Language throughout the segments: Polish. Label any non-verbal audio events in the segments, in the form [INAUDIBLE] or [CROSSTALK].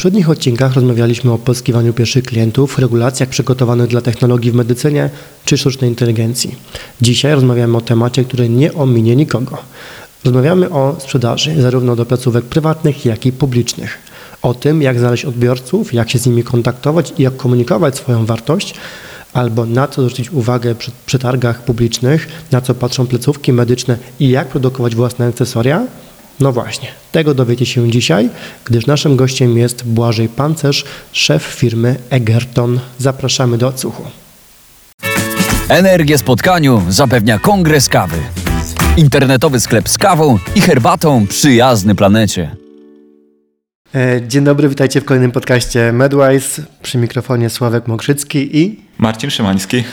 poprzednich odcinkach rozmawialiśmy o pozyskiwaniu pierwszych klientów, regulacjach przygotowanych dla technologii w medycynie czy sztucznej inteligencji. Dzisiaj rozmawiamy o temacie, który nie ominie nikogo. Rozmawiamy o sprzedaży, zarówno do placówek prywatnych, jak i publicznych. O tym, jak znaleźć odbiorców, jak się z nimi kontaktować i jak komunikować swoją wartość, albo na co zwrócić uwagę przy przetargach publicznych, na co patrzą placówki medyczne i jak produkować własne akcesoria – no właśnie, tego dowiecie się dzisiaj, gdyż naszym gościem jest Błażej Pancerz, szef firmy Egerton. Zapraszamy do odsłuchu. Energię spotkaniu zapewnia Kongres Kawy. Internetowy sklep z kawą i herbatą przyjazny planecie. E, dzień dobry, witajcie w kolejnym podcaście Medwise. Przy mikrofonie Sławek Mokrzycki i Marcin Szymański.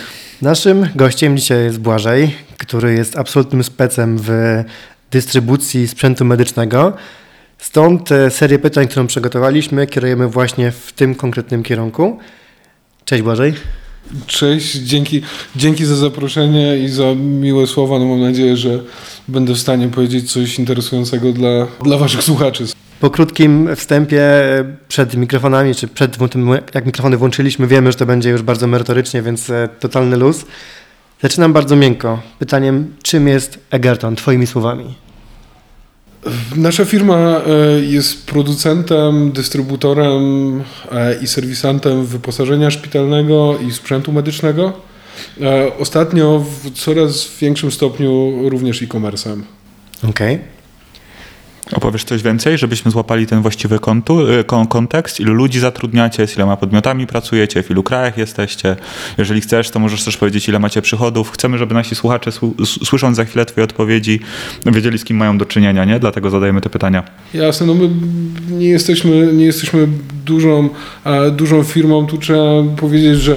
Naszym gościem dzisiaj jest Błażej, który jest absolutnym specem w dystrybucji sprzętu medycznego. Stąd serię pytań, którą przygotowaliśmy, kierujemy właśnie w tym konkretnym kierunku. Cześć Błażej. Cześć, dzięki, dzięki za zaproszenie i za miłe słowa. No mam nadzieję, że będę w stanie powiedzieć coś interesującego dla, dla Waszych słuchaczy. Po krótkim wstępie przed mikrofonami, czy przed tym, jak mikrofony włączyliśmy, wiemy, że to będzie już bardzo merytorycznie, więc e, totalny luz. Zaczynam bardzo miękko. Pytaniem, czym jest Egerton, Twoimi słowami? Nasza firma e, jest producentem, dystrybutorem e, i serwisantem wyposażenia szpitalnego i sprzętu medycznego. E, ostatnio w coraz większym stopniu również e-commerce'em. Okej. Okay. Opowiesz coś więcej, żebyśmy złapali ten właściwy y, kontekst? Ilu ludzi zatrudniacie, z iloma podmiotami pracujecie, w ilu krajach jesteście? Jeżeli chcesz, to możesz też powiedzieć, ile macie przychodów. Chcemy, żeby nasi słuchacze, słysząc za chwilę Twoje odpowiedzi, wiedzieli, z kim mają do czynienia, nie? Dlatego zadajemy te pytania. Jasne, no my nie jesteśmy, nie jesteśmy dużą, dużą firmą. Tu trzeba powiedzieć, że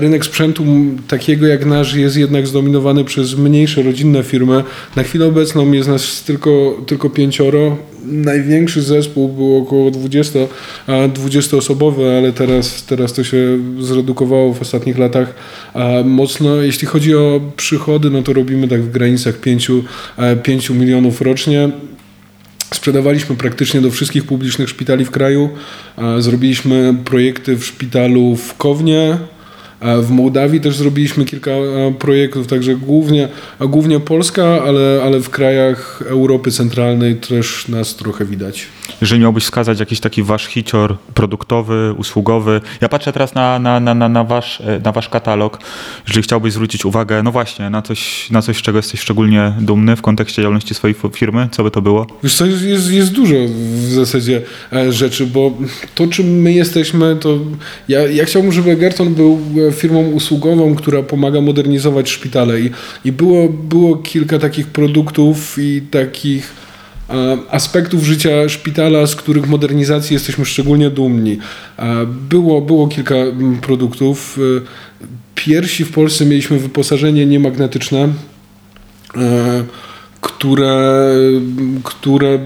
rynek sprzętu takiego jak nasz jest jednak zdominowany przez mniejsze, rodzinne firmy. Na chwilę obecną jest nas tylko, tylko pięcioro Największy zespół był około 20, 20 osobowy, ale teraz, teraz to się zredukowało w ostatnich latach mocno. Jeśli chodzi o przychody, no to robimy tak w granicach 5, 5 milionów rocznie. Sprzedawaliśmy praktycznie do wszystkich publicznych szpitali w kraju. Zrobiliśmy projekty w szpitalu w Kownie, w Mołdawii też zrobiliśmy kilka e, projektów, także głównie, głównie Polska, ale, ale w krajach Europy Centralnej też nas trochę widać. Jeżeli miałbyś wskazać jakiś taki wasz hicior produktowy, usługowy, ja patrzę teraz na, na, na, na, wasz, e, na wasz katalog, jeżeli chciałbyś zwrócić uwagę, no właśnie, na coś, na coś, z czego jesteś szczególnie dumny w kontekście działalności swojej firmy, co by to było? Wiesz co, jest, jest dużo w zasadzie e, rzeczy, bo to czym my jesteśmy, to ja, ja chciałbym, żeby Gerton był firmą usługową, która pomaga modernizować szpitale i, i było, było kilka takich produktów i takich e, aspektów życia szpitala, z których modernizacji jesteśmy szczególnie dumni. E, było, było kilka produktów. E, pierwsi w Polsce mieliśmy wyposażenie niemagnetyczne które, które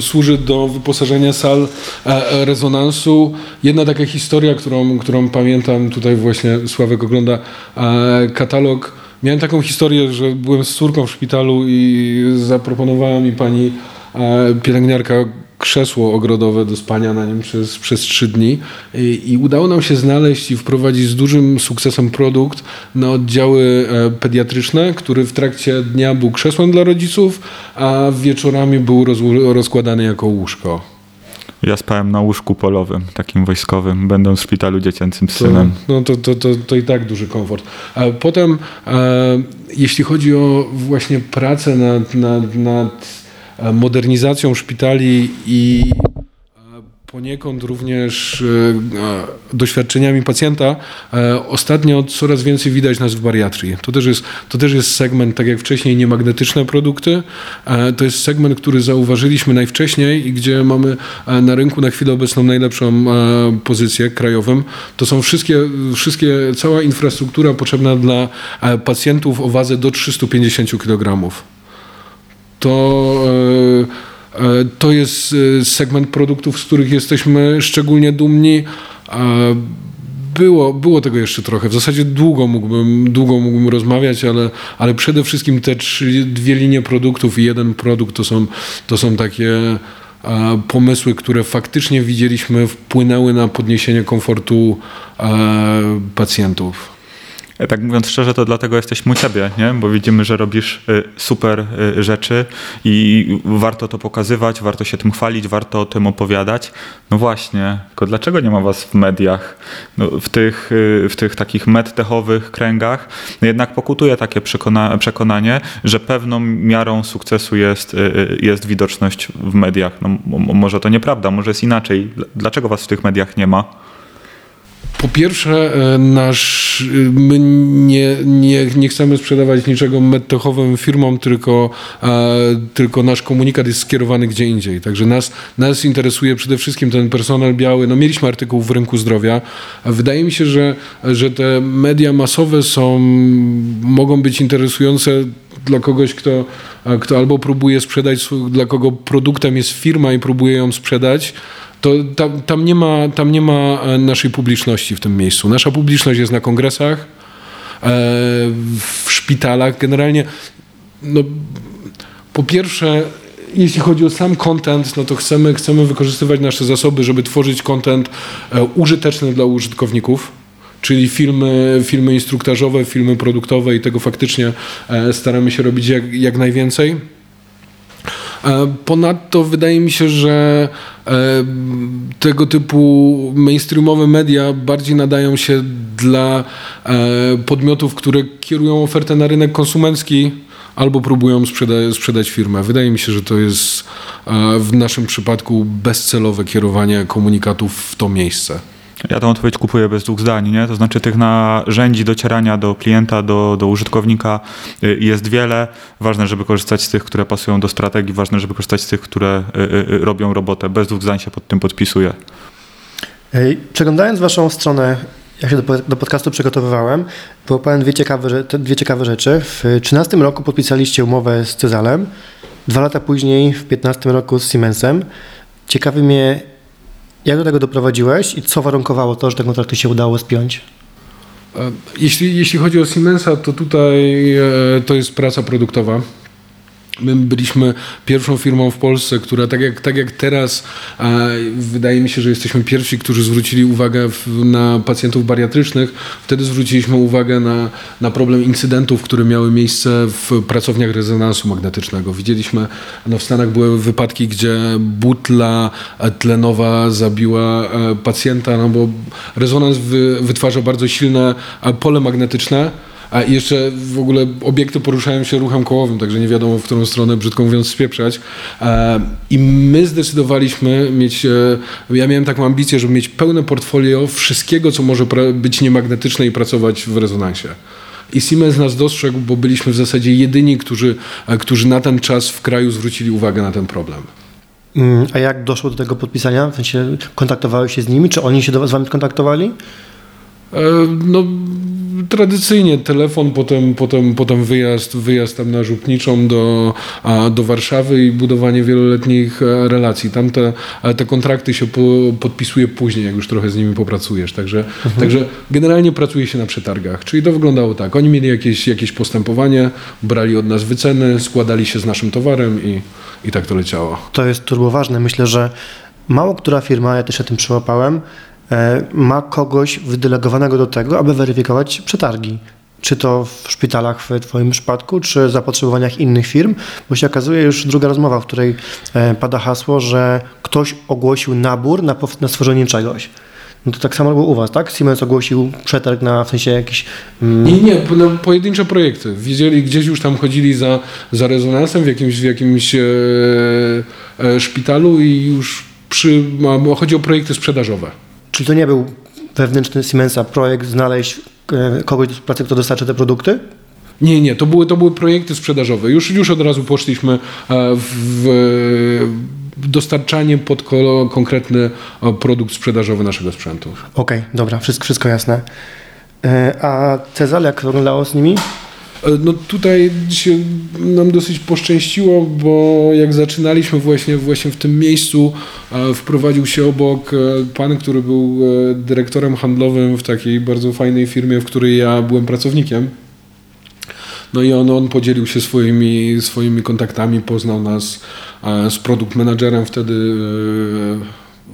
służy do wyposażenia sal e, rezonansu. Jedna taka historia, którą, którą pamiętam, tutaj właśnie Sławek ogląda e, katalog. Miałem taką historię, że byłem z córką w szpitalu i zaproponowała mi pani e, pielęgniarka krzesło ogrodowe do spania na nim przez, przez trzy dni I, i udało nam się znaleźć i wprowadzić z dużym sukcesem produkt na oddziały e, pediatryczne, który w trakcie dnia był krzesłem dla rodziców, a wieczorami był roz, rozkładany jako łóżko. Ja spałem na łóżku polowym, takim wojskowym, będąc w szpitalu dziecięcym z synem. To, no to, to, to, to i tak duży komfort. A potem, e, jeśli chodzi o właśnie pracę nad, nad, nad modernizacją szpitali i e, poniekąd również e, doświadczeniami pacjenta, ostatnio coraz więcej widać nas w bariatrii. To też, jest, to też jest segment, tak jak wcześniej, niemagnetyczne produkty. To jest segment, który zauważyliśmy najwcześniej i gdzie mamy na rynku na chwilę obecną najlepszą pozycję krajową. To są wszystkie, wszystkie cała infrastruktura potrzebna dla pacjentów o wadze do 350 kg to, e, e, to jest e, segment produktów, z których jesteśmy szczególnie dumni. Było, było tego jeszcze trochę. W zasadzie długo mógłbym, długo mógłbym rozmawiać, ale, ale przede wszystkim te trzy, dwie linie produktów i jeden produkt to są, to są takie pomysły, które faktycznie widzieliśmy wpłynęły na podniesienie komfortu pacjentów. Ja tak mówiąc szczerze, to dlatego jesteśmy u ciebie, nie? bo widzimy, że robisz y, super y, rzeczy i warto to pokazywać, warto się tym chwalić, warto o tym opowiadać. No właśnie, tylko dlaczego nie ma was w mediach? No, w, tych, w tych takich medtechowych kręgach no jednak pokutuje takie przekona przekonanie, że pewną miarą sukcesu jest, jest widoczność w mediach. No, może to nieprawda, może jest inaczej. Dlaczego was w tych mediach nie ma? Po pierwsze, e, nasz, e, my nie, nie, nie chcemy sprzedawać niczego medtechowym firmom, tylko, e, tylko nasz komunikat jest skierowany gdzie indziej. Także nas, nas interesuje przede wszystkim ten personel biały. No, mieliśmy artykuł w rynku zdrowia. Wydaje mi się, że, że te media masowe są, mogą być interesujące dla kogoś, kto, kto albo próbuje sprzedać, dla kogo produktem jest firma i próbuje ją sprzedać, to tam, tam, nie ma, tam nie ma e, naszej publiczności w tym miejscu. Nasza publiczność jest na kongresach, e, w szpitalach. Generalnie, no, po pierwsze, jeśli chodzi o sam content, no to chcemy, chcemy wykorzystywać nasze zasoby, żeby tworzyć content e, użyteczny dla użytkowników czyli filmy, filmy instruktażowe, filmy produktowe i tego faktycznie staramy się robić jak, jak najwięcej. E, ponadto wydaje mi się, że e, tego typu mainstreamowe media bardziej nadają się dla e, podmiotów, które kierują ofertę na rynek konsumencki albo próbują sprzeda sprzedać firmę. Wydaje mi się, że to jest w naszym przypadku bezcelowe kierowanie komunikatów w to miejsce. Ja tę odpowiedź kupuję bez dwóch zdań, nie? To znaczy tych narzędzi docierania do klienta, do, do użytkownika y, jest wiele. Ważne, żeby korzystać z tych, które pasują do strategii, ważne, żeby korzystać z tych, które y, y, robią robotę. Bez dwóch zdań się pod tym podpisuję. Przeglądając waszą stronę, jak się do, do podcastu przygotowywałem, wyłapałem dwie ciekawe, dwie ciekawe rzeczy. W 2013 roku podpisaliście umowę z Cezalem, dwa lata później, w 2015 roku z Siemensem. Ciekawy mnie, jak do tego doprowadziłeś i co warunkowało to, że te kontrakty się udało spiąć? E, jeśli, jeśli chodzi o Siemensa, to tutaj e, to jest praca produktowa. My byliśmy pierwszą firmą w Polsce, która tak jak, tak jak teraz wydaje mi się, że jesteśmy pierwsi, którzy zwrócili uwagę w, na pacjentów bariatrycznych. Wtedy zwróciliśmy uwagę na, na problem incydentów, które miały miejsce w pracowniach rezonansu magnetycznego. Widzieliśmy, no w Stanach były wypadki, gdzie butla tlenowa zabiła e, pacjenta, no bo rezonans wy, wytwarza bardzo silne pole magnetyczne a jeszcze w ogóle obiekty poruszają się ruchem kołowym, także nie wiadomo, w którą stronę, brzydko mówiąc, spieprzać. E, I my zdecydowaliśmy mieć, e, ja miałem taką ambicję, żeby mieć pełne portfolio wszystkiego, co może być niemagnetyczne i pracować w rezonansie. I Siemens nas dostrzegł, bo byliśmy w zasadzie jedyni, którzy, e, którzy na ten czas w kraju zwrócili uwagę na ten problem. Mm, a jak doszło do tego podpisania? W sensie kontaktowałeś się z nimi, czy oni się do, z wami kontaktowali? No, tradycyjnie telefon, potem, potem, potem wyjazd, wyjazd tam na Żupniczą do, do Warszawy i budowanie wieloletnich e, relacji. Tam te, te kontrakty się po, podpisuje później, jak już trochę z nimi popracujesz. Także, mhm. także generalnie pracuje się na przetargach. Czyli to wyglądało tak. Oni mieli jakieś, jakieś postępowanie, brali od nas wyceny, składali się z naszym towarem i, i tak to leciało. To jest turbo ważne. Myślę, że mało która firma, ja też się tym przyłapałem, E, ma kogoś wydelegowanego do tego, aby weryfikować przetargi. Czy to w szpitalach w Twoim przypadku, czy zapotrzebowaniach innych firm, bo się okazuje już druga rozmowa, w której e, pada hasło, że ktoś ogłosił nabór na, na stworzenie czegoś. No to tak samo było u Was, tak? Siemens ogłosił przetarg na w sensie jakiś. Mm... Nie, nie, no, pojedyncze projekty. Widzieli, gdzieś już tam chodzili za, za rezonansem w jakimś, w jakimś e, e, szpitalu i już przy, chodzi o projekty sprzedażowe. Czyli to nie był wewnętrzny Siemensa projekt znaleźć e, kogoś do pracy, kto dostarczy te produkty? Nie, nie, to były, to były projekty sprzedażowe. Już, już od razu poszliśmy e, w dostarczanie pod konkretny e, produkt sprzedażowy naszego sprzętu. Okej, okay, dobra, wszystko, wszystko jasne. A Cezal, jak wyglądało z nimi? E, no tutaj się nam dosyć poszczęściło, bo jak zaczynaliśmy właśnie, właśnie w tym miejscu, e, wprowadził się obok e, pan, który był dyrektorem handlowym w takiej bardzo fajnej firmie, w której ja byłem pracownikiem. No i on, on podzielił się swoimi, swoimi kontaktami, poznał nas z produkt managerem wtedy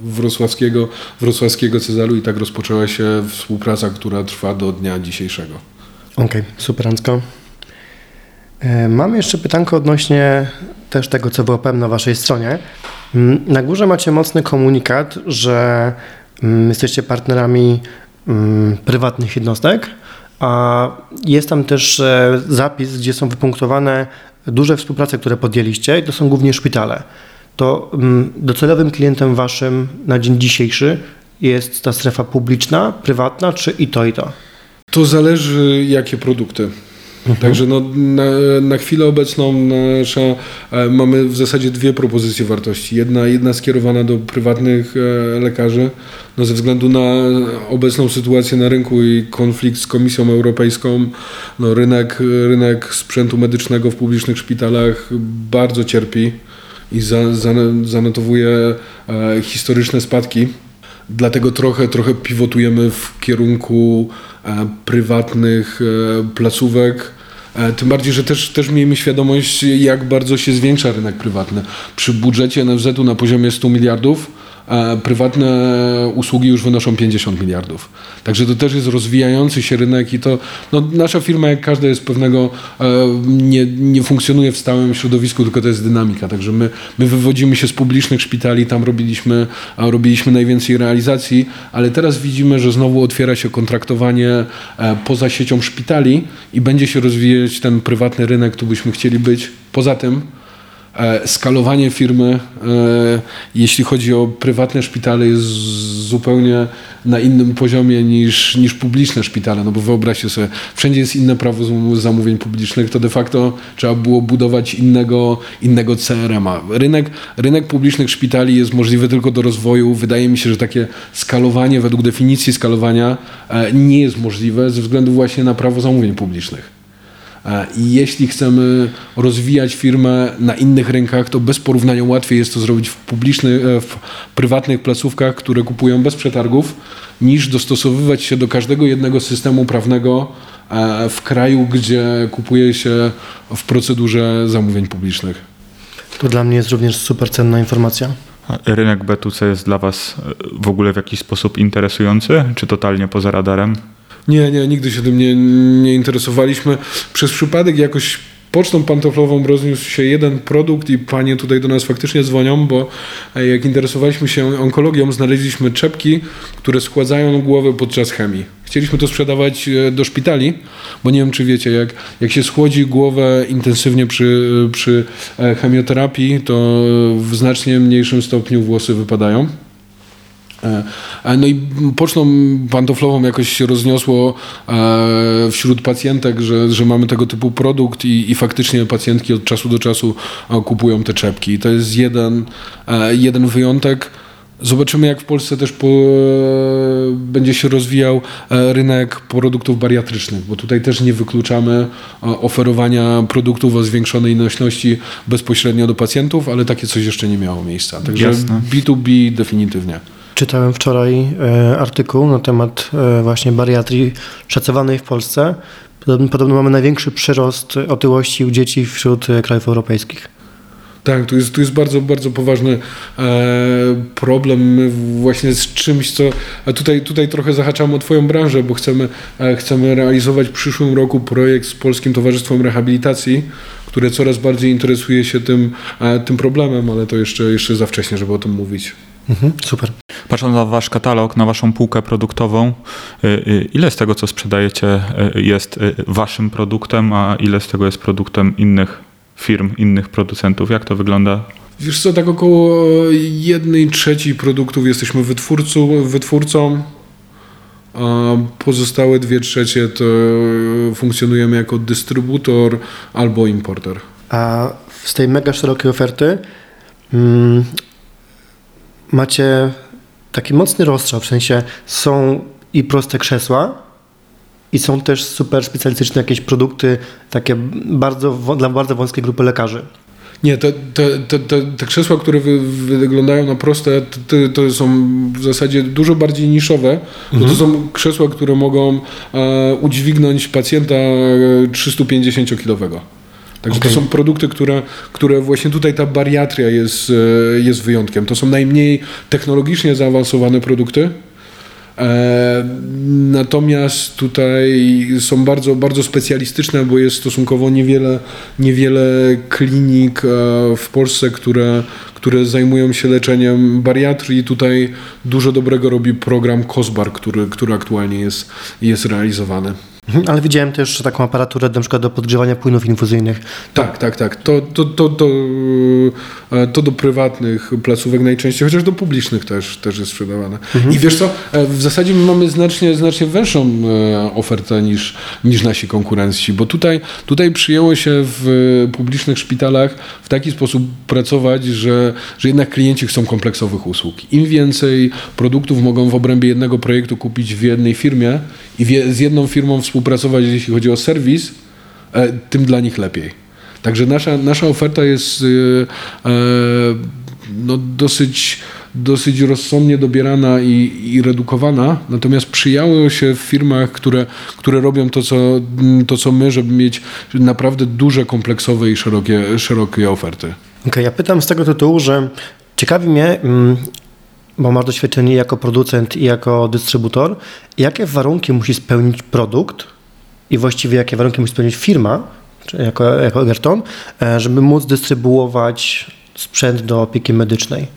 wrocławskiego, wrocławskiego Cezalu i tak rozpoczęła się współpraca, która trwa do dnia dzisiejszego. Okej, okay, superancko. E, mam jeszcze pytanko odnośnie też tego, co pewne na Waszej stronie. Mm, na górze macie mocny komunikat, że mm, jesteście partnerami mm, prywatnych jednostek, a jest tam też e, zapis, gdzie są wypunktowane duże współprace, które podjęliście i to są głównie szpitale. To docelowym klientem Waszym na dzień dzisiejszy jest ta strefa publiczna, prywatna, czy i to, i to? To zależy, jakie produkty. Mhm. Także no, na, na, chwilę obecną nasza, e, mamy w zasadzie dwie propozycje wartości. Jedna, jedna skierowana do prywatnych e, lekarzy, no, ze względu na obecną sytuację na rynku i konflikt z Komisją Europejską, no, rynek, rynek sprzętu medycznego w publicznych szpitalach bardzo cierpi i za, za, zanotowuje e, historyczne spadki. Dlatego trochę, trochę pivotujemy w kierunku prywatnych placówek. E, tym bardziej, że też, też miejmy świadomość, jak bardzo się zwiększa rynek prywatny. Przy budżecie NFZ-u na poziomie 100 miliardów prywatne usługi już wynoszą 50 miliardów. Także to też jest rozwijający się rynek i to no, nasza firma, jak każda jest pewnego, e, nie, nie funkcjonuje w stałym środowisku, tylko to jest dynamika. Także my, my wywodzimy się z publicznych szpitali, tam robiliśmy, robiliśmy najwięcej realizacji, ale teraz widzimy, że znowu otwiera się kontraktowanie e, poza siecią szpitali i będzie się rozwijać ten prywatny rynek, tu byśmy chcieli być. Poza tym, skalowanie firmy, e, jeśli chodzi o prywatne szpitale, jest zupełnie na innym poziomie niż, niż publiczne szpitale. No bo wyobraźcie sobie, wszędzie jest inne prawo zamówień publicznych, to de facto trzeba było budować innego, innego CRM-a. Rynek, rynek publicznych szpitali jest możliwy tylko do rozwoju. Wydaje mi się, że takie skalowanie według definicji skalowania e, nie jest możliwe ze względu właśnie na prawo zamówień publicznych. E, I jeśli chcemy rozwijać firmę na innych rynkach, to bez porównania łatwiej jest to zrobić w publicznych, e, w prywatnych placówkach, które kupują bez przetargów, niż dostosowywać się do każdego jednego systemu prawnego e, w kraju, gdzie kupuje się w procedurze zamówień publicznych. To dla mnie jest również super cenna informacja. Rynek B2C jest dla Was w ogóle w jakiś sposób interesujący, czy totalnie poza radarem? Nie, nie, nigdy się tym nie, nie interesowaliśmy. Przez przypadek jakoś pocztą pantoflową rozniósł się jeden produkt i panie tutaj do nas faktycznie dzwonią, bo e, jak interesowaliśmy się onkologią, znaleźliśmy czepki, które składzają głowę podczas chemii. Chcieliśmy to sprzedawać e, do szpitali, bo nie wiem, czy wiecie, jak, jak się schłodzi głowę intensywnie przy, przy e, chemioterapii, to w znacznie mniejszym stopniu włosy wypadają. E, no i pocztą pantoflową jakoś się rozniosło e, wśród pacjentek, że, że mamy tego typu produkt i, i faktycznie pacjentki od czasu do czasu e, kupują te czepki. To jest jeden, jeden wyjątek. Zobaczymy, jak w Polsce też po, będzie się rozwijał rynek produktów bariatrycznych, bo tutaj też nie wykluczamy oferowania produktów o zwiększonej nośności bezpośrednio do pacjentów, ale takie coś jeszcze nie miało miejsca. Także Jasne. B2B definitywnie. Czytałem wczoraj e, artykuł na temat e, właśnie bariatrii szacowanej w Polsce. Podobno, mamy największy przyrost otyłości u dzieci wśród e, krajów europejskich. Tak, tu jest, tu jest bardzo, bardzo poważny e, problem właśnie z czymś, co a tutaj, tutaj trochę zahaczamy o Twoją branżę, bo chcemy, e, chcemy realizować w przyszłym roku projekt z Polskim Towarzystwem Rehabilitacji, które coraz bardziej interesuje się tym, e, tym problemem, ale to jeszcze, jeszcze za wcześnie, żeby o tym mówić. Mhm, super. Patrząc na wasz katalog, na waszą półkę produktową, y, y, ile z tego, co sprzedajecie, y, jest waszym produktem, a ile z tego jest produktem innych firm, innych producentów? Jak to wygląda? Wiesz co, tak około jednej trzeciej produktów jesteśmy wytwórcą, wytwórcą a pozostałe dwie trzecie to funkcjonujemy jako dystrybutor albo importer. A z tej mega szerokiej oferty mm, macie taki mocny rozstrzał, w sensie są i proste krzesła, i są też super specjalistyczne jakieś produkty, takie bardzo, dla bardzo wąskiej grupy lekarzy. Nie, te, te, te, te, krzesła, które wy, wyglądają na proste, to, są w zasadzie dużo bardziej niszowe, bo to są krzesła, które mogą e, udźwignąć pacjenta e, 350-kilowego. Także Okej. to są produkty, które, które właśnie tutaj ta bariatria jest, e, jest wyjątkiem. To są najmniej technologicznie zaawansowane produkty. E, natomiast tutaj są bardzo, bardzo specjalistyczne, bo jest stosunkowo niewiele, niewiele klinik e, w Polsce, które, które zajmują się leczeniem bariatrii. Tutaj dużo dobrego robi program COSBAR, który, który aktualnie jest, jest realizowany. Mhm, Ale widziałem też taką aparaturę na przykład do podgrzewania płynów infuzyjnych. Tak, tak, tak. To, to, to, to, e, to do prywatnych placówek najczęściej, chociaż do publicznych też, też jest sprzedawane. I wiesz co, e, w zasadzie my mamy znacznie, znacznie większą e, ofertę niż, niż nasi konkurenci, bo tutaj, tutaj przyjęło się w publicznych szpitalach w taki sposób pracować, że, że jednak klienci chcą kompleksowych usług. Im więcej produktów mogą w obrębie jednego projektu kupić w jednej firmie i z jedną firmą współpracować, jeśli chodzi o serwis, e, tym dla nich lepiej. Także nasza, nasza oferta jest e, e, no, dosyć, dosyć rozsądnie dobierana i, i redukowana, natomiast przyjęło się w firmach, które, które robią to co, to, co my, żeby mieć naprawdę duże, kompleksowe i szerokie, szerokie oferty. Okej, ja pytam z tego tytułu, że ciekawi mnie, mm, bo masz doświadczenie jako producent i jako dystrybutor, jakie warunki musi spełnić produkt i właściwie jakie warunki musi spełnić firma, jako, jako Egerton, e, żeby móc dystrybuować sprzęt do opieki medycznej.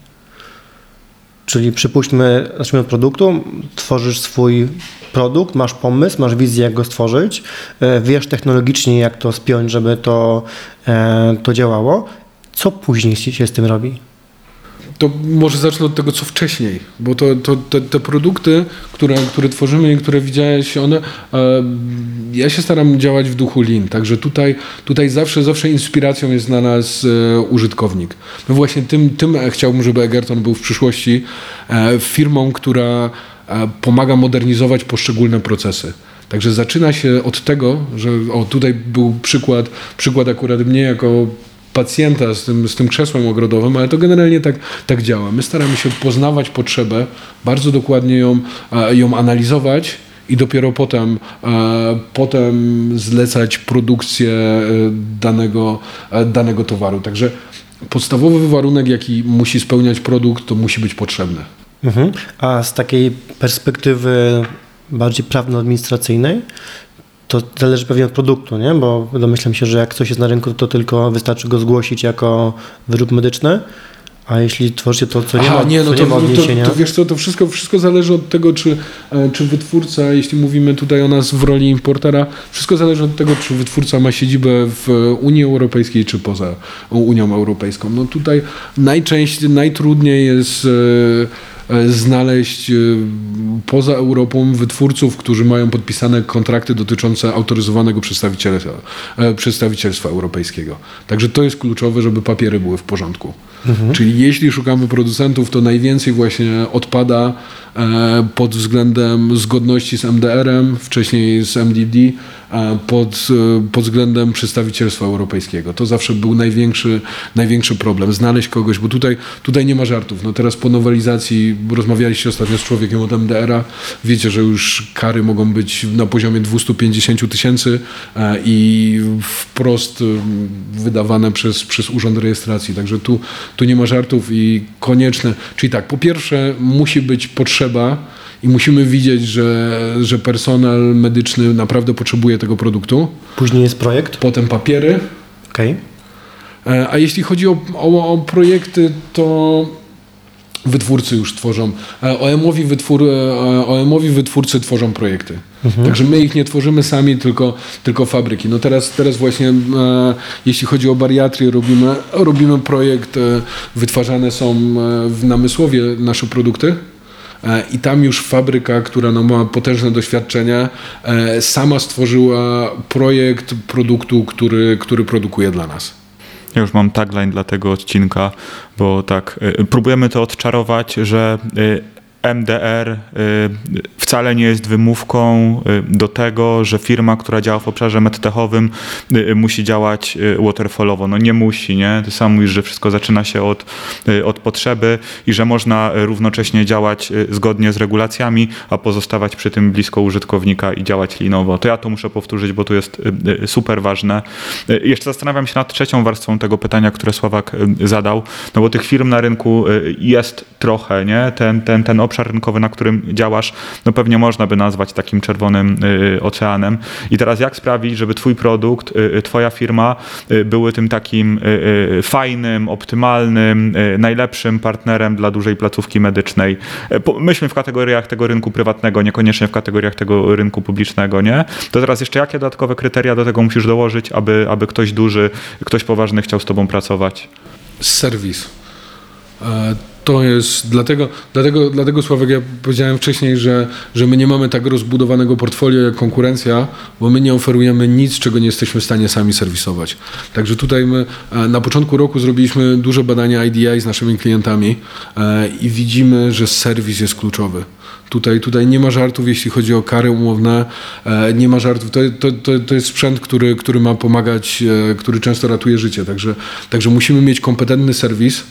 Czyli przypuśćmy, zacznijmy od produktu, tworzysz swój produkt, masz pomysł, masz wizję, jak go stworzyć, e, wiesz technologicznie, jak to spiąć, żeby to, e, to działało. Co później się z tym robi? To może zacznę od tego, co wcześniej, bo to, to, te, te produkty, które, które tworzymy i które widziałeś, one, e, ja się staram działać w duchu Lean, także tutaj, tutaj zawsze, zawsze inspiracją jest dla nas e, użytkownik. No właśnie tym, tym chciałbym, żeby Egerton był w przyszłości e, firmą, która pomaga modernizować poszczególne procesy. Także zaczyna się od tego, że o tutaj był przykład, przykład akurat mnie jako pacjenta z tym, z tym krzesłem ogrodowym, ale to generalnie tak, tak działa. My staramy się poznawać potrzebę, bardzo dokładnie ją, ją analizować i dopiero potem, potem zlecać produkcję e, danego, e, danego towaru. Także podstawowy warunek, jaki musi spełniać produkt, to musi być potrzebny. Mhm. A z takiej perspektywy bardziej prawno-administracyjnej, to zależy pewnie od produktu, nie? Bo domyślam się, że jak coś jest na rynku, to tylko wystarczy go zgłosić jako wyrób medyczny, a jeśli tworzycie to, co nie Aha, ma, nie, no to, nie ma odniesienia... to, to wiesz co, to wszystko, wszystko zależy od tego, czy, e, czy wytwórca, jeśli mówimy tutaj o nas w roli importera, wszystko zależy od tego, czy wytwórca ma siedzibę w Unii Europejskiej, czy poza Unią Europejską. No tutaj najczęściej, najtrudniej jest e, znaleźć e, poza Europą wytwórców, którzy mają podpisane kontrakty dotyczące autoryzowanego przedstawicielstwa, e, przedstawicielstwa europejskiego. Także to jest kluczowe, żeby papiery były w porządku. Czyli jeśli szukamy producentów, to najwięcej właśnie odpada e, pod względem zgodności z MDR-em, wcześniej z MDD, e, pod, e, pod względem przedstawicielstwa europejskiego. To zawsze był największy, największy problem. Znaleźć kogoś, bo tutaj, tutaj nie ma żartów. No teraz po nowelizacji, rozmawialiście ostatnio z człowiekiem od MDR-a, wiecie, że już kary mogą być na poziomie 250 tysięcy e, i wprost e, wydawane przez, przez Urząd Rejestracji. Także tu, tu nie ma żartów i konieczne. Czyli tak, po pierwsze musi być potrzeba i musimy widzieć, że, że personel medyczny naprawdę potrzebuje tego produktu. Później jest projekt, Potem papiery. okej. E, A jeśli chodzi o, o, o projekty, to wytwórcy już tworzą. e, OM-owi, wytwór, e, OM-owi wytwórcy tworzą projekty. Także my ich nie tworzymy sami, tylko, tylko fabryki. No teraz, teraz właśnie, e, jeśli chodzi o bariatrię, robimy, robimy projekt, e, wytwarzane są e, w Namysłowie nasze produkty. E, I tam już fabryka, która no, ma potężne doświadczenie, e, sama stworzyła projekt produktu, który, który produkuje dla nas. Ja już mam tagline dla tego odcinka, bo tak, y, próbujemy to odczarować, że y, MDR y, wcale nie jest wymówką y, do tego, że firma, która działa w obszarze medtechowym y, musi działać waterfallowo. No nie musi, nie? Ty sam mówisz, że wszystko zaczyna się od, od potrzeby i że można równocześnie działać zgodnie z regulacjami, a pozostawać przy tym blisko użytkownika i działać linowo. To ja to muszę powtórzyć, bo to jest super ważne. Jeszcze zastanawiam się nad trzecią warstwą tego pytania, które Sławak zadał, no bo tych firm na rynku jest trochę, nie? Ten, ten, ten obszar rynkowy, na którym działasz, no pewnie można by nazwać takim czerwonym y, oceanem. I teraz jak sprawić, żeby twój produkt, y, y, twoja firma były tym takim fajnym, optymalnym, najlepszym partnerem dla dużej placówki medycznej. Myślmy w kategoriach tego rynku prywatnego, niekoniecznie w kategoriach tego rynku publicznego, nie? To teraz jeszcze jakie dodatkowe kryteria do tego musisz dołożyć, aby, aby ktoś duży, ktoś poważny chciał z tobą pracować? Serwis. To jest dlatego, dlatego, dlatego Sławek, ja powiedziałem wcześniej, że, że my nie mamy tak rozbudowanego portfolio jak konkurencja, bo my nie oferujemy nic, czego nie jesteśmy w stanie sami serwisować. Także tutaj my e, na początku roku zrobiliśmy duże badania IDI z naszymi klientami e, i widzimy, że serwis jest kluczowy. Tutaj, tutaj nie ma żartów, jeśli chodzi o kary umowne, e, nie ma żartów. To, to, to, to jest sprzęt, który, który ma pomagać, który często ratuje życie. Także, także musimy mieć kompetentny serwis,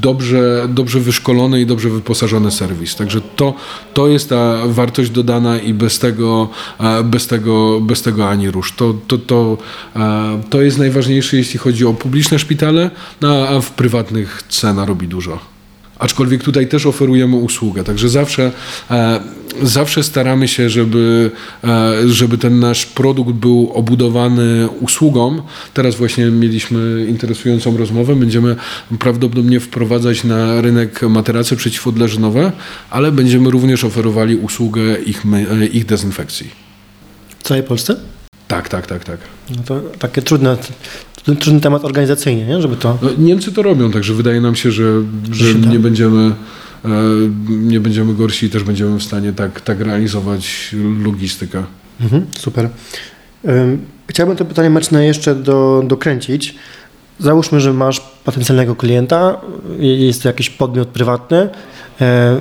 dobrze, dobrze wyszkolony i dobrze wyposażony serwis. Także to, to jest ta wartość dodana i bez tego, e, bez tego, bez tego ani rusz. To, to, to, e, to jest najważniejsze, jeśli chodzi o publiczne szpitale, no, a w prywatnych cena robi dużo. Aczkolwiek tutaj też oferujemy usługę, także zawsze, e, zawsze staramy się, żeby, e, żeby ten nasz produkt był obudowany usługą. Teraz właśnie mieliśmy interesującą rozmowę. Będziemy prawdopodobnie wprowadzać na rynek materace przeciwodleżynowe, ale będziemy również oferowali usługę ich, e, ich dezynfekcji. W całej Polsce? Tak, tak, tak, tak. No to takie trudne trudny temat organizacyjnie, nie? żeby to... No, Niemcy to robią, także wydaje nam się, że, że nie będziemy e, nie będziemy gorsi i też będziemy w stanie tak, tak realizować logistykę. Mhm, super. Chciałbym to pytanie meczne jeszcze do, dokręcić. Załóżmy, że masz potencjalnego klienta, jest to jakiś podmiot prywatny. E,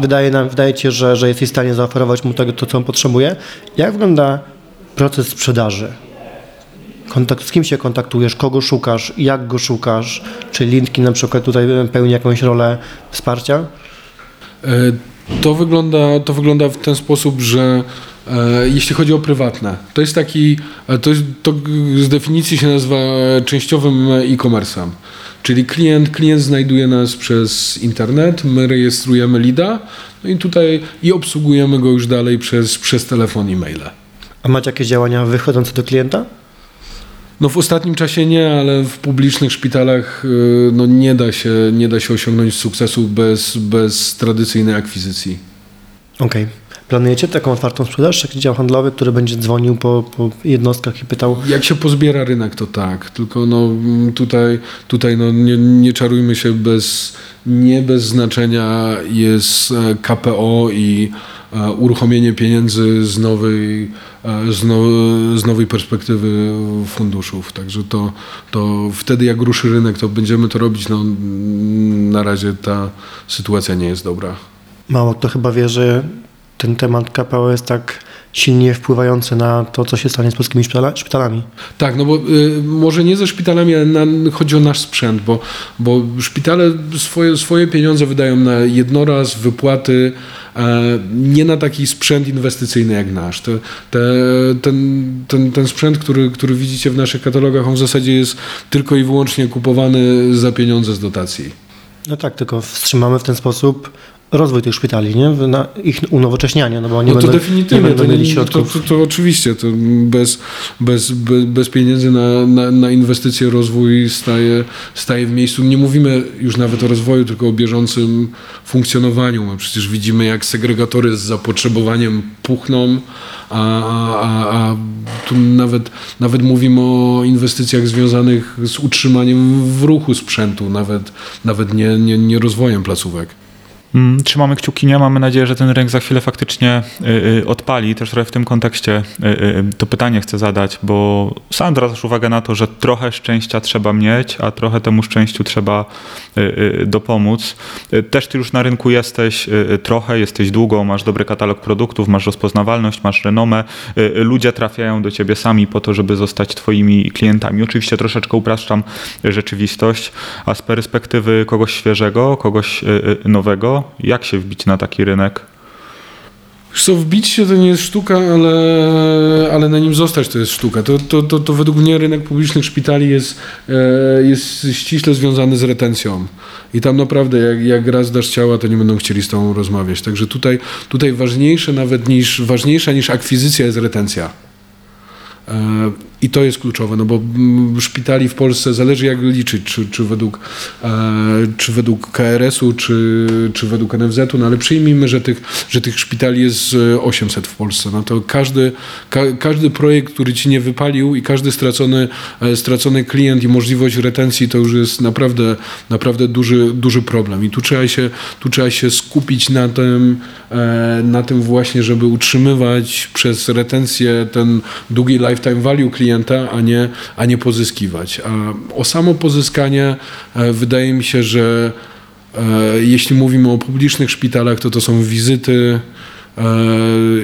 wydaje, nam, wydaje ci się, że, że jesteś w stanie zaoferować mu to, to, co on potrzebuje. Jak wygląda proces sprzedaży? Kontakt, z kim się kontaktujesz, kogo szukasz, jak go szukasz, czy LinkedIn na przykład tutaj pełni jakąś rolę wsparcia? E, to wygląda, to wygląda w ten sposób, że e, jeśli chodzi o prywatne, to jest taki, e, to, jest, to z definicji się nazywa częściowym e-commerce'em. Czyli klient, klient znajduje nas przez internet, my rejestrujemy lida no i tutaj i obsługujemy go już dalej przez, przez telefon i maile. A macie jakieś działania wychodzące do klienta? No w ostatnim czasie nie, ale w publicznych szpitalach y, no nie, da się, nie da się osiągnąć sukcesu bez, bez tradycyjnej akwizycji. Okej. Okay. Planujecie taką otwartą sprzedaż, taki dział handlowy, który będzie dzwonił po, po jednostkach i pytał? Jak się pozbiera rynek, to tak. Tylko no, tutaj, tutaj no, nie, nie czarujmy się, bez, nie bez znaczenia jest e, KPO i e, uruchomienie pieniędzy z nowej, e, z, now, z nowej perspektywy funduszów. Także to, to wtedy jak ruszy rynek, to będziemy to robić. No, na razie ta sytuacja nie jest dobra. Mało kto chyba wie, że ten temat KPO jest tak silnie wpływający na to, co się stanie z polskimi szpitalami. Tak, no bo y, może nie ze szpitalami, ale na, chodzi o nasz sprzęt, bo, bo szpitale swoje, swoje pieniądze wydają na jednoraz, wypłaty, e, nie na taki sprzęt inwestycyjny jak nasz. Te, te, ten, ten, ten sprzęt, który, który widzicie w naszych katalogach, on w zasadzie jest tylko i wyłącznie kupowany za pieniądze z dotacji. No tak, tylko wstrzymamy w ten sposób rozwój tych szpitali, nie? Na ich unowocześnianie, no bo nie no to będą, definitywnie, nie będą mieli środków. To, to, to, oczywiście, to bez, bez, bez, pieniędzy na, na, na inwestycje, rozwój staje, staje w miejscu. Nie mówimy już nawet o rozwoju, tylko o bieżącym funkcjonowaniu. Przecież widzimy, jak segregatory z zapotrzebowaniem puchną, a, a, a tu nawet, nawet mówimy o inwestycjach związanych z utrzymaniem w ruchu sprzętu, nawet, nawet nie, nie, nie rozwojem placówek. Mm, Trzymamy kciuki, nie? Mamy nadzieję, że ten rynek za chwilę faktycznie y, y, odpali. Też trochę w tym kontekście y, to pytanie chcę zadać, bo sam zwracasz uwagę na to, że trochę szczęścia trzeba mieć, a trochę temu szczęściu trzeba dopomóc. Też ty już na rynku jesteś trochę, jesteś długo, masz dobry katalog produktów, masz rozpoznawalność, masz renomę. Ludzie trafiają do ciebie sami po to, żeby zostać twoimi klientami. Oczywiście troszeczkę upraszczam rzeczywistość, a z perspektywy kogoś świeżego, kogoś y, jak się wbić na taki rynek? Co, wbić się to nie jest sztuka, ale, ale na nim zostać to jest sztuka. To, to, to, to według mnie rynek publicznych szpitali jest, e, jest ściśle związany z retencją. I tam naprawdę jak, jak raz dasz ciała, to nie będą chcieli z tobą rozmawiać. Także tutaj, tutaj ważniejsze nawet niż, ważniejsza niż akwizycja jest retencja. E, I to jest kluczowe, no bo mm, szpitali w Polsce zależy jak liczyć, czy, czy według, e, czy według KRS-u, czy, czy według NFZ-u, no ale przyjmijmy, że tych, że tych szpitali jest e, 800 w Polsce. No to każdy, ka, każdy projekt, który ci nie wypalił i każdy stracony, e, stracony klient i możliwość retencji to już jest naprawdę, naprawdę duży, duży problem. I tu trzeba się, tu trzeba się skupić na tym, e, na tym właśnie, żeby utrzymywać przez retencję ten długi lifetime value klienta, a nie, a nie pozyskiwać. A o samo pozyskanie e, wydaje mi się, że e, jeśli mówimy o publicznych szpitalach, to to są wizyty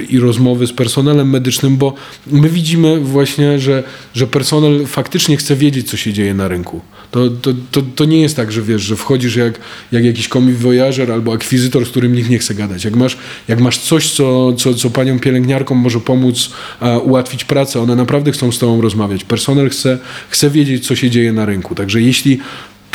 i rozmowy z personelem medycznym, bo my widzimy właśnie, że, że personel faktycznie chce wiedzieć, co się dzieje na rynku. To, to, to, to nie jest tak, że wiesz, że wchodzisz jak, jak jakiś komiwojażer albo akwizytor, z którym nikt nie chce gadać. Jak masz, jak masz coś, co, co, co panią pielęgniarkom może pomóc e, ułatwić pracę, one naprawdę chcą z tobą rozmawiać. Personel chce, chce wiedzieć, co się dzieje na rynku. Także jeśli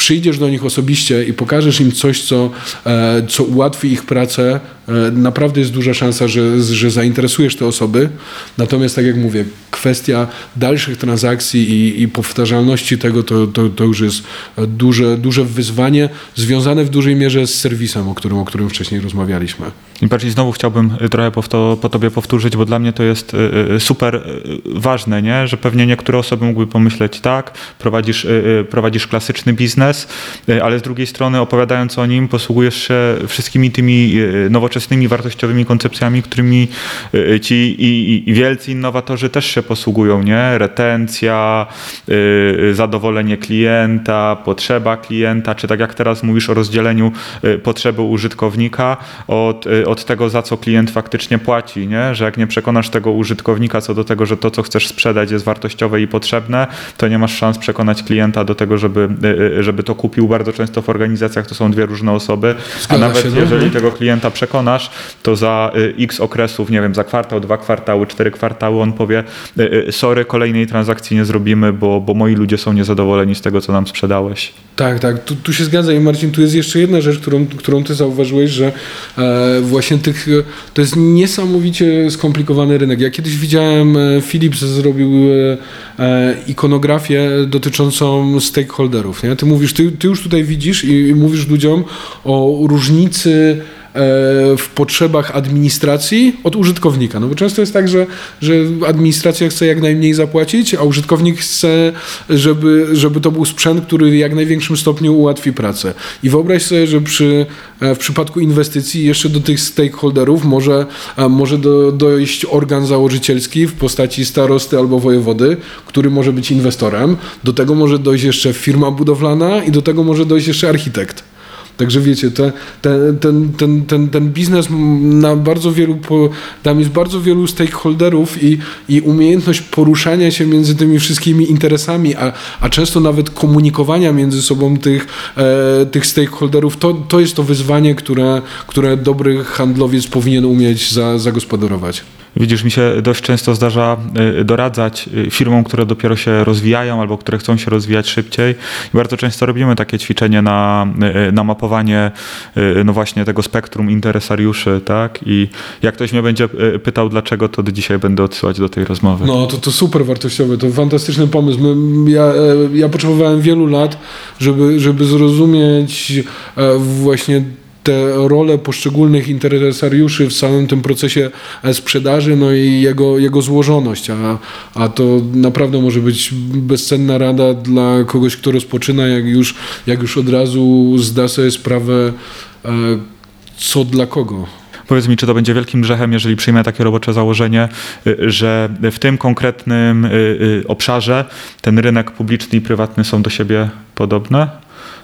przyjdziesz do nich osobiście i pokażesz im coś, co, e, co ułatwi ich pracę, e, naprawdę jest duża szansa, że, że zainteresujesz te osoby. Natomiast tak jak mówię, kwestia dalszych transakcji i, i powtarzalności tego to, to, to już jest duże, duże wyzwanie związane w dużej mierze z serwisem, o którym, o którym wcześniej rozmawialiśmy. I bardziej znowu chciałbym trochę po, to, po tobie powtórzyć, bo dla mnie to jest y, y, super y, ważne, nie? że pewnie niektóre osoby mogły pomyśleć tak, prowadzisz, prowadzisz klasyczny biznes, y, ale z drugiej strony opowiadając o nim posługujesz się wszystkimi tymi y, nowoczesnymi, wartościowymi koncepcjami, którymi y, ci i, i wielcy innowatorzy też się posługują, nie? Retencja, zadowolenie klienta, potrzeba klienta, czy tak jak teraz mówisz o rozdzieleniu potrzeby użytkownika od, od tego, za co klient faktycznie płaci, nie? że jak nie przekonasz tego użytkownika co do tego, że to, co chcesz sprzedać jest wartościowe i potrzebne, to nie masz szans przekonać klienta do tego, żeby, y, y, żeby to kupił. Bardzo często w organizacjach to są dwie różne osoby, a Zgadza nawet się, no. jeżeli Mhm. tego klienta przekonasz, to za y, x okresów, nie wiem, za kwartał, dwa kwartały, cztery kwartały, on powie, y, y, sorry, kolejnej transakcji nie zrobimy, bo, bo moi ludzie są niezadowoleni z tego, co nam sprzedałeś. Tak, tak, tu, tu się zgadza i Marcin, tu jest jeszcze jedna rzecz, którą, którą ty zauważyłeś, że e, właśnie tych, e, to jest niesamowicie skomplikowany rynek. Ja kiedyś widziałem, e, Philips zrobił e, e, ikonografię dotyczącą stakeholderów, nie? Ty mówisz, ty, ty już tutaj widzisz i, i mówisz ludziom o różnicy w potrzebach administracji od użytkownika. No bo często jest tak, że, że administracja chce jak najmniej zapłacić, a użytkownik chce, żeby, żeby to był sprzęt, który jak największym stopniu ułatwi pracę. I wyobraź sobie, że przy, e, w przypadku inwestycji jeszcze do tych stakeholderów może, e, może do, dojść organ założycielski w postaci starosty albo wojewody, który może być inwestorem. Do tego może dojść jeszcze firma budowlana i do tego może dojść jeszcze architekt. Także wiecie, te, te, ten, ten, ten, ten biznes na bardzo wielu, tam jest bardzo wielu stakeholderów i, i umiejętność poruszania się między tymi wszystkimi interesami, a, a często nawet komunikowania między sobą tych, e, tych stakeholderów, to, to jest to wyzwanie, które, które dobry handlowiec powinien umieć za, zagospodarować. Widzisz, mi się dość często zdarza y, doradzać y, firmom, które dopiero się rozwijają albo które chcą się rozwijać szybciej. I bardzo często robimy takie ćwiczenie na, y, na mapowanie no właśnie tego spektrum interesariuszy, tak? I jak ktoś mnie będzie pytał dlaczego, to dzisiaj będę odsyłać do tej rozmowy. No, to, to super wartościowe, to fantastyczny pomysł. My, ja, e, ja potrzebowałem wielu lat, żeby, żeby zrozumieć e, właśnie te role poszczególnych interesariuszy w całym tym procesie sprzedaży, no i jego, jego złożoność, a, a to naprawdę może być bezcenna rada dla kogoś, kto rozpoczyna, jak już, jak już od razu zda sobie sprawę, e, co dla kogo. Powiedz mi, czy to będzie wielkim grzechem, jeżeli przyjmę takie robocze założenie, y, że w tym konkretnym y, y, obszarze ten rynek publiczny i prywatny są do siebie podobne?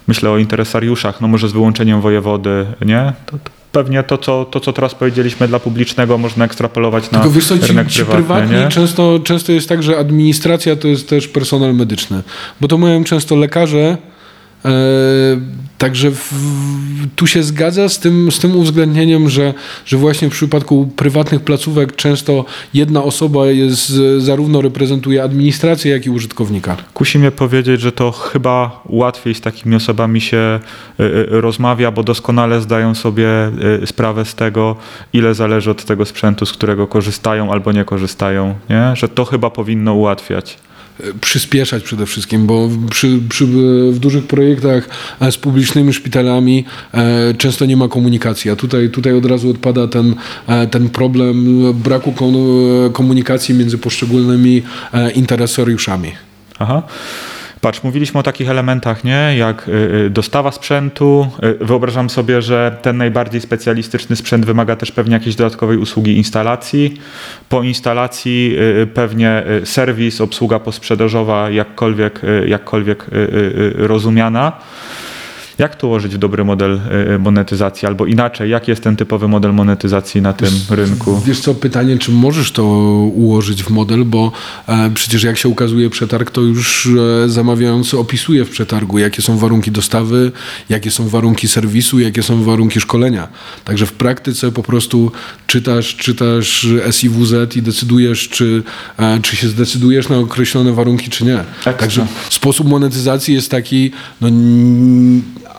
Myślę o interesariuszach, no może z wyłączeniem wojewody, nie? To, to pewnie to co, to, co teraz powiedzieliśmy dla publicznego, można ekstrapolować na Tylko wiesz co, ci, rynek ci prywatny, nie? często, często jest tak, że administracja to jest też personel medyczny, bo to mają często lekarze, Także w, tu się zgadza z tym, z tym uwzględnieniem, że, że właśnie w przypadku prywatnych placówek często jedna osoba jest, zarówno reprezentuje administrację, jak i użytkownika. Kusi mnie powiedzieć, że to chyba łatwiej z takimi osobami się y, y, rozmawia, bo doskonale zdają sobie y, sprawę z tego, ile zależy od tego sprzętu, z którego korzystają albo nie korzystają. Nie? Że to chyba powinno ułatwiać przyspieszać przede wszystkim, bo przy, przy, w dużych projektach e, z publicznymi szpitalami e, często nie ma komunikacji, a tutaj, tutaj od razu odpada ten, e, ten problem braku komunikacji między poszczególnymi interesariuszami. Aha. Patrz, mówiliśmy o takich elementach, nie? Jak y, y, dostawa sprzętu. Y, wyobrażam sobie, że ten najbardziej specjalistyczny sprzęt wymaga też pewnie jakiejś dodatkowej usługi instalacji. Po instalacji pewnie serwis, obsługa posprzedażowa, jakkolwiek, jakkolwiek rozumiana. Jak tu ułożyć w dobry model y, monetyzacji? Albo inaczej, jaki jest ten typowy model monetyzacji na tym wiesz, rynku? Wiesz co, pytanie, czy możesz to ułożyć w model, bo e, przecież jak się ukazuje przetarg, to już e, zamawiający opisuje w przetargu, jakie są warunki dostawy, jakie są warunki serwisu, jakie są warunki szkolenia. Także w praktyce po prostu czytasz, czytasz SIWZ i decydujesz, czy, e, czy się zdecydujesz na określone warunki, czy nie. Także sposób monetyzacji jest taki, no,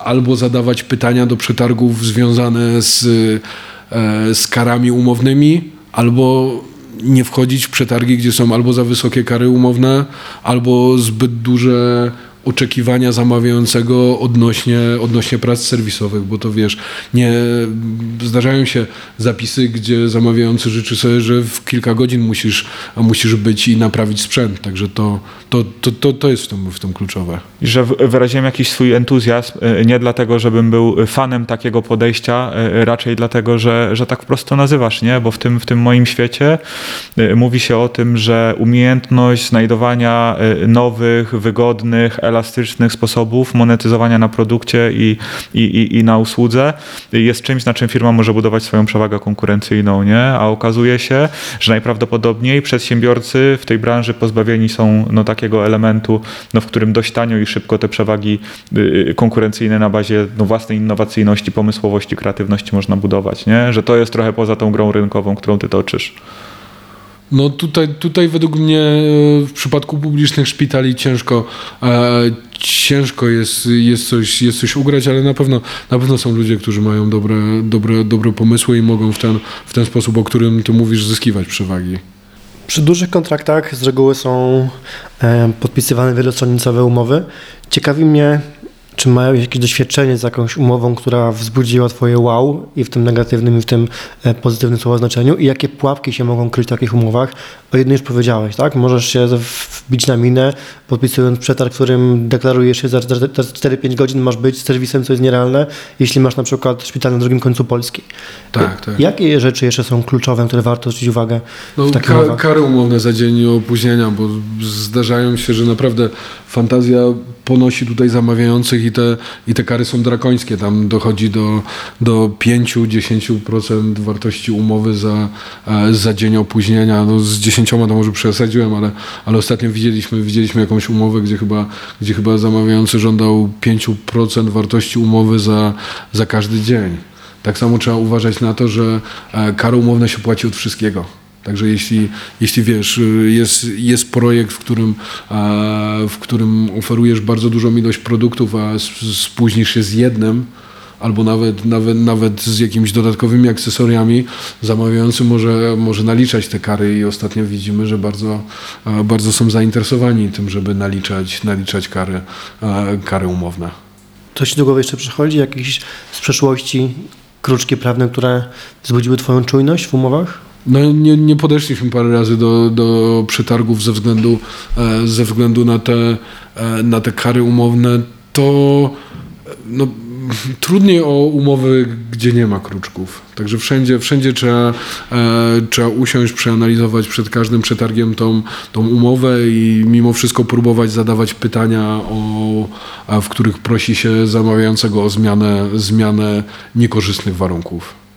albo zadawać pytania do przetargów związane z, e, z karami umownymi, albo nie wchodzić w przetargi, gdzie są albo za wysokie kary umowne, albo zbyt duże oczekiwania zamawiającego odnośnie, odnośnie prac serwisowych, bo to wiesz, nie zdarzają się zapisy, gdzie zamawiający życzy sobie, że w kilka godzin musisz, musisz być i naprawić sprzęt, także to, to, to, to, to jest w tym, w tym kluczowe. I że wyraziłem jakiś swój entuzjazm, e, nie dlatego, żebym był fanem takiego podejścia, e, raczej dlatego, że, że tak po prostu nazywasz, nie? Bo w tym, w tym moim świecie e, mówi się o tym, że umiejętność znajdowania nowych, wygodnych, elastycznych sposobów monetyzowania na produkcie i, i, i, i na usłudze jest czymś, na czym firma może budować swoją przewagę konkurencyjną, nie? A okazuje się, że najprawdopodobniej przedsiębiorcy w tej branży pozbawieni są no, takiego elementu, no, w którym dość tanio i szybko te przewagi y, konkurencyjne na bazie no, własnej innowacyjności, pomysłowości, kreatywności można budować, nie? Że to jest trochę poza tą grą rynkową, którą ty toczysz. No tutaj, tutaj według mnie e, w przypadku publicznych szpitali ciężko, e, ciężko jest, jest, coś, jest coś ugrać, ale na pewno, na pewno są ludzie, którzy mają dobre, dobre, dobre pomysły i mogą w ten, w ten sposób, o którym ty mówisz, zyskiwać przewagi. Przy dużych kontraktach z reguły są e, podpisywane wielostronicowe umowy. Ciekawi mnie, czy mają jakieś doświadczenie z jakąś umową, która wzbudziła Twoje wow i w tym negatywnym, i w tym e, pozytywnym słowa znaczeniu? I jakie pułapki się mogą kryć w takich umowach? O jednym już powiedziałeś, tak? Możesz się wbić na minę, podpisując przetarg, w którym deklarujesz się, za 4-5 godzin masz być serwisem, co jest nierealne, jeśli masz na przykład szpital na drugim końcu Polski. Tak, tak. Jakie rzeczy jeszcze są kluczowe, które warto zwrócić uwagę no, w takich ka? Kary umowne za dzień opóźnienia, bo zdarzają się, że naprawdę fantazja ponosi tutaj zamawiających i te, i te kary są drakońskie. Tam dochodzi do, do 5-10% wartości umowy za, e, za dzień opóźnienia. No z 10 to może przesadziłem, ale, ale ostatnio widzieliśmy, widzieliśmy jakąś umowę, gdzie chyba, gdzie chyba zamawiający żądał 5% wartości umowy za, za każdy dzień. Tak samo trzeba uważać na to, że e, kary umowne się płaci od wszystkiego. Także jeśli, jeśli wiesz, jest, jest projekt, w którym, w którym oferujesz bardzo dużą ilość produktów, a spóźnisz się z jednym, albo nawet, nawet, nawet z jakimiś dodatkowymi akcesoriami, zamawiający może, może naliczać te kary i ostatnio widzimy, że bardzo, bardzo są zainteresowani tym, żeby naliczać, naliczać kary, kary umowne. Coś do głowy jeszcze przychodzi? Jakieś z przeszłości kruczki prawne, które wzbudziły Twoją czujność w umowach? No, nie, nie podeszliśmy parę razy do, do przetargów ze względu, e, ze względu na, te, e, na te kary umowne. To no, trudniej o umowy, gdzie nie ma kruczków. Także wszędzie, wszędzie trzeba, e, trzeba usiąść, przeanalizować przed każdym przetargiem tą, tą umowę i mimo wszystko próbować zadawać pytania, o, w których prosi się zamawiającego o zmianę, zmianę niekorzystnych warunków.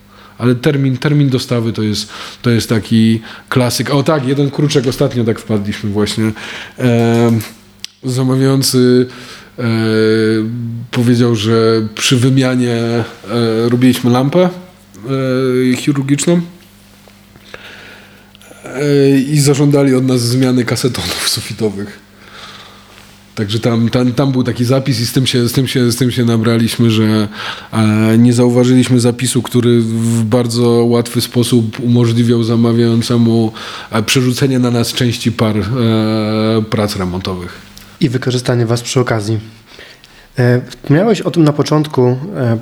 Ale termin, termin dostawy to jest, to jest taki klasyk. O tak, jeden kruczek ostatnio tak wpadliśmy właśnie. E, zamawiający e, powiedział, że przy wymianie e, robiliśmy lampę e, chirurgiczną e, i zażądali od nas zmiany kasetonów sufitowych. Także tam, tam, tam był taki zapis i z tym się, z tym się, z tym się nabraliśmy, że e, nie zauważyliśmy zapisu, który w bardzo łatwy sposób umożliwiał zamawiającemu e, przerzucenie na nas części par e, prac remontowych. I wykorzystanie Was przy okazji. Wspomniałeś o tym na początku,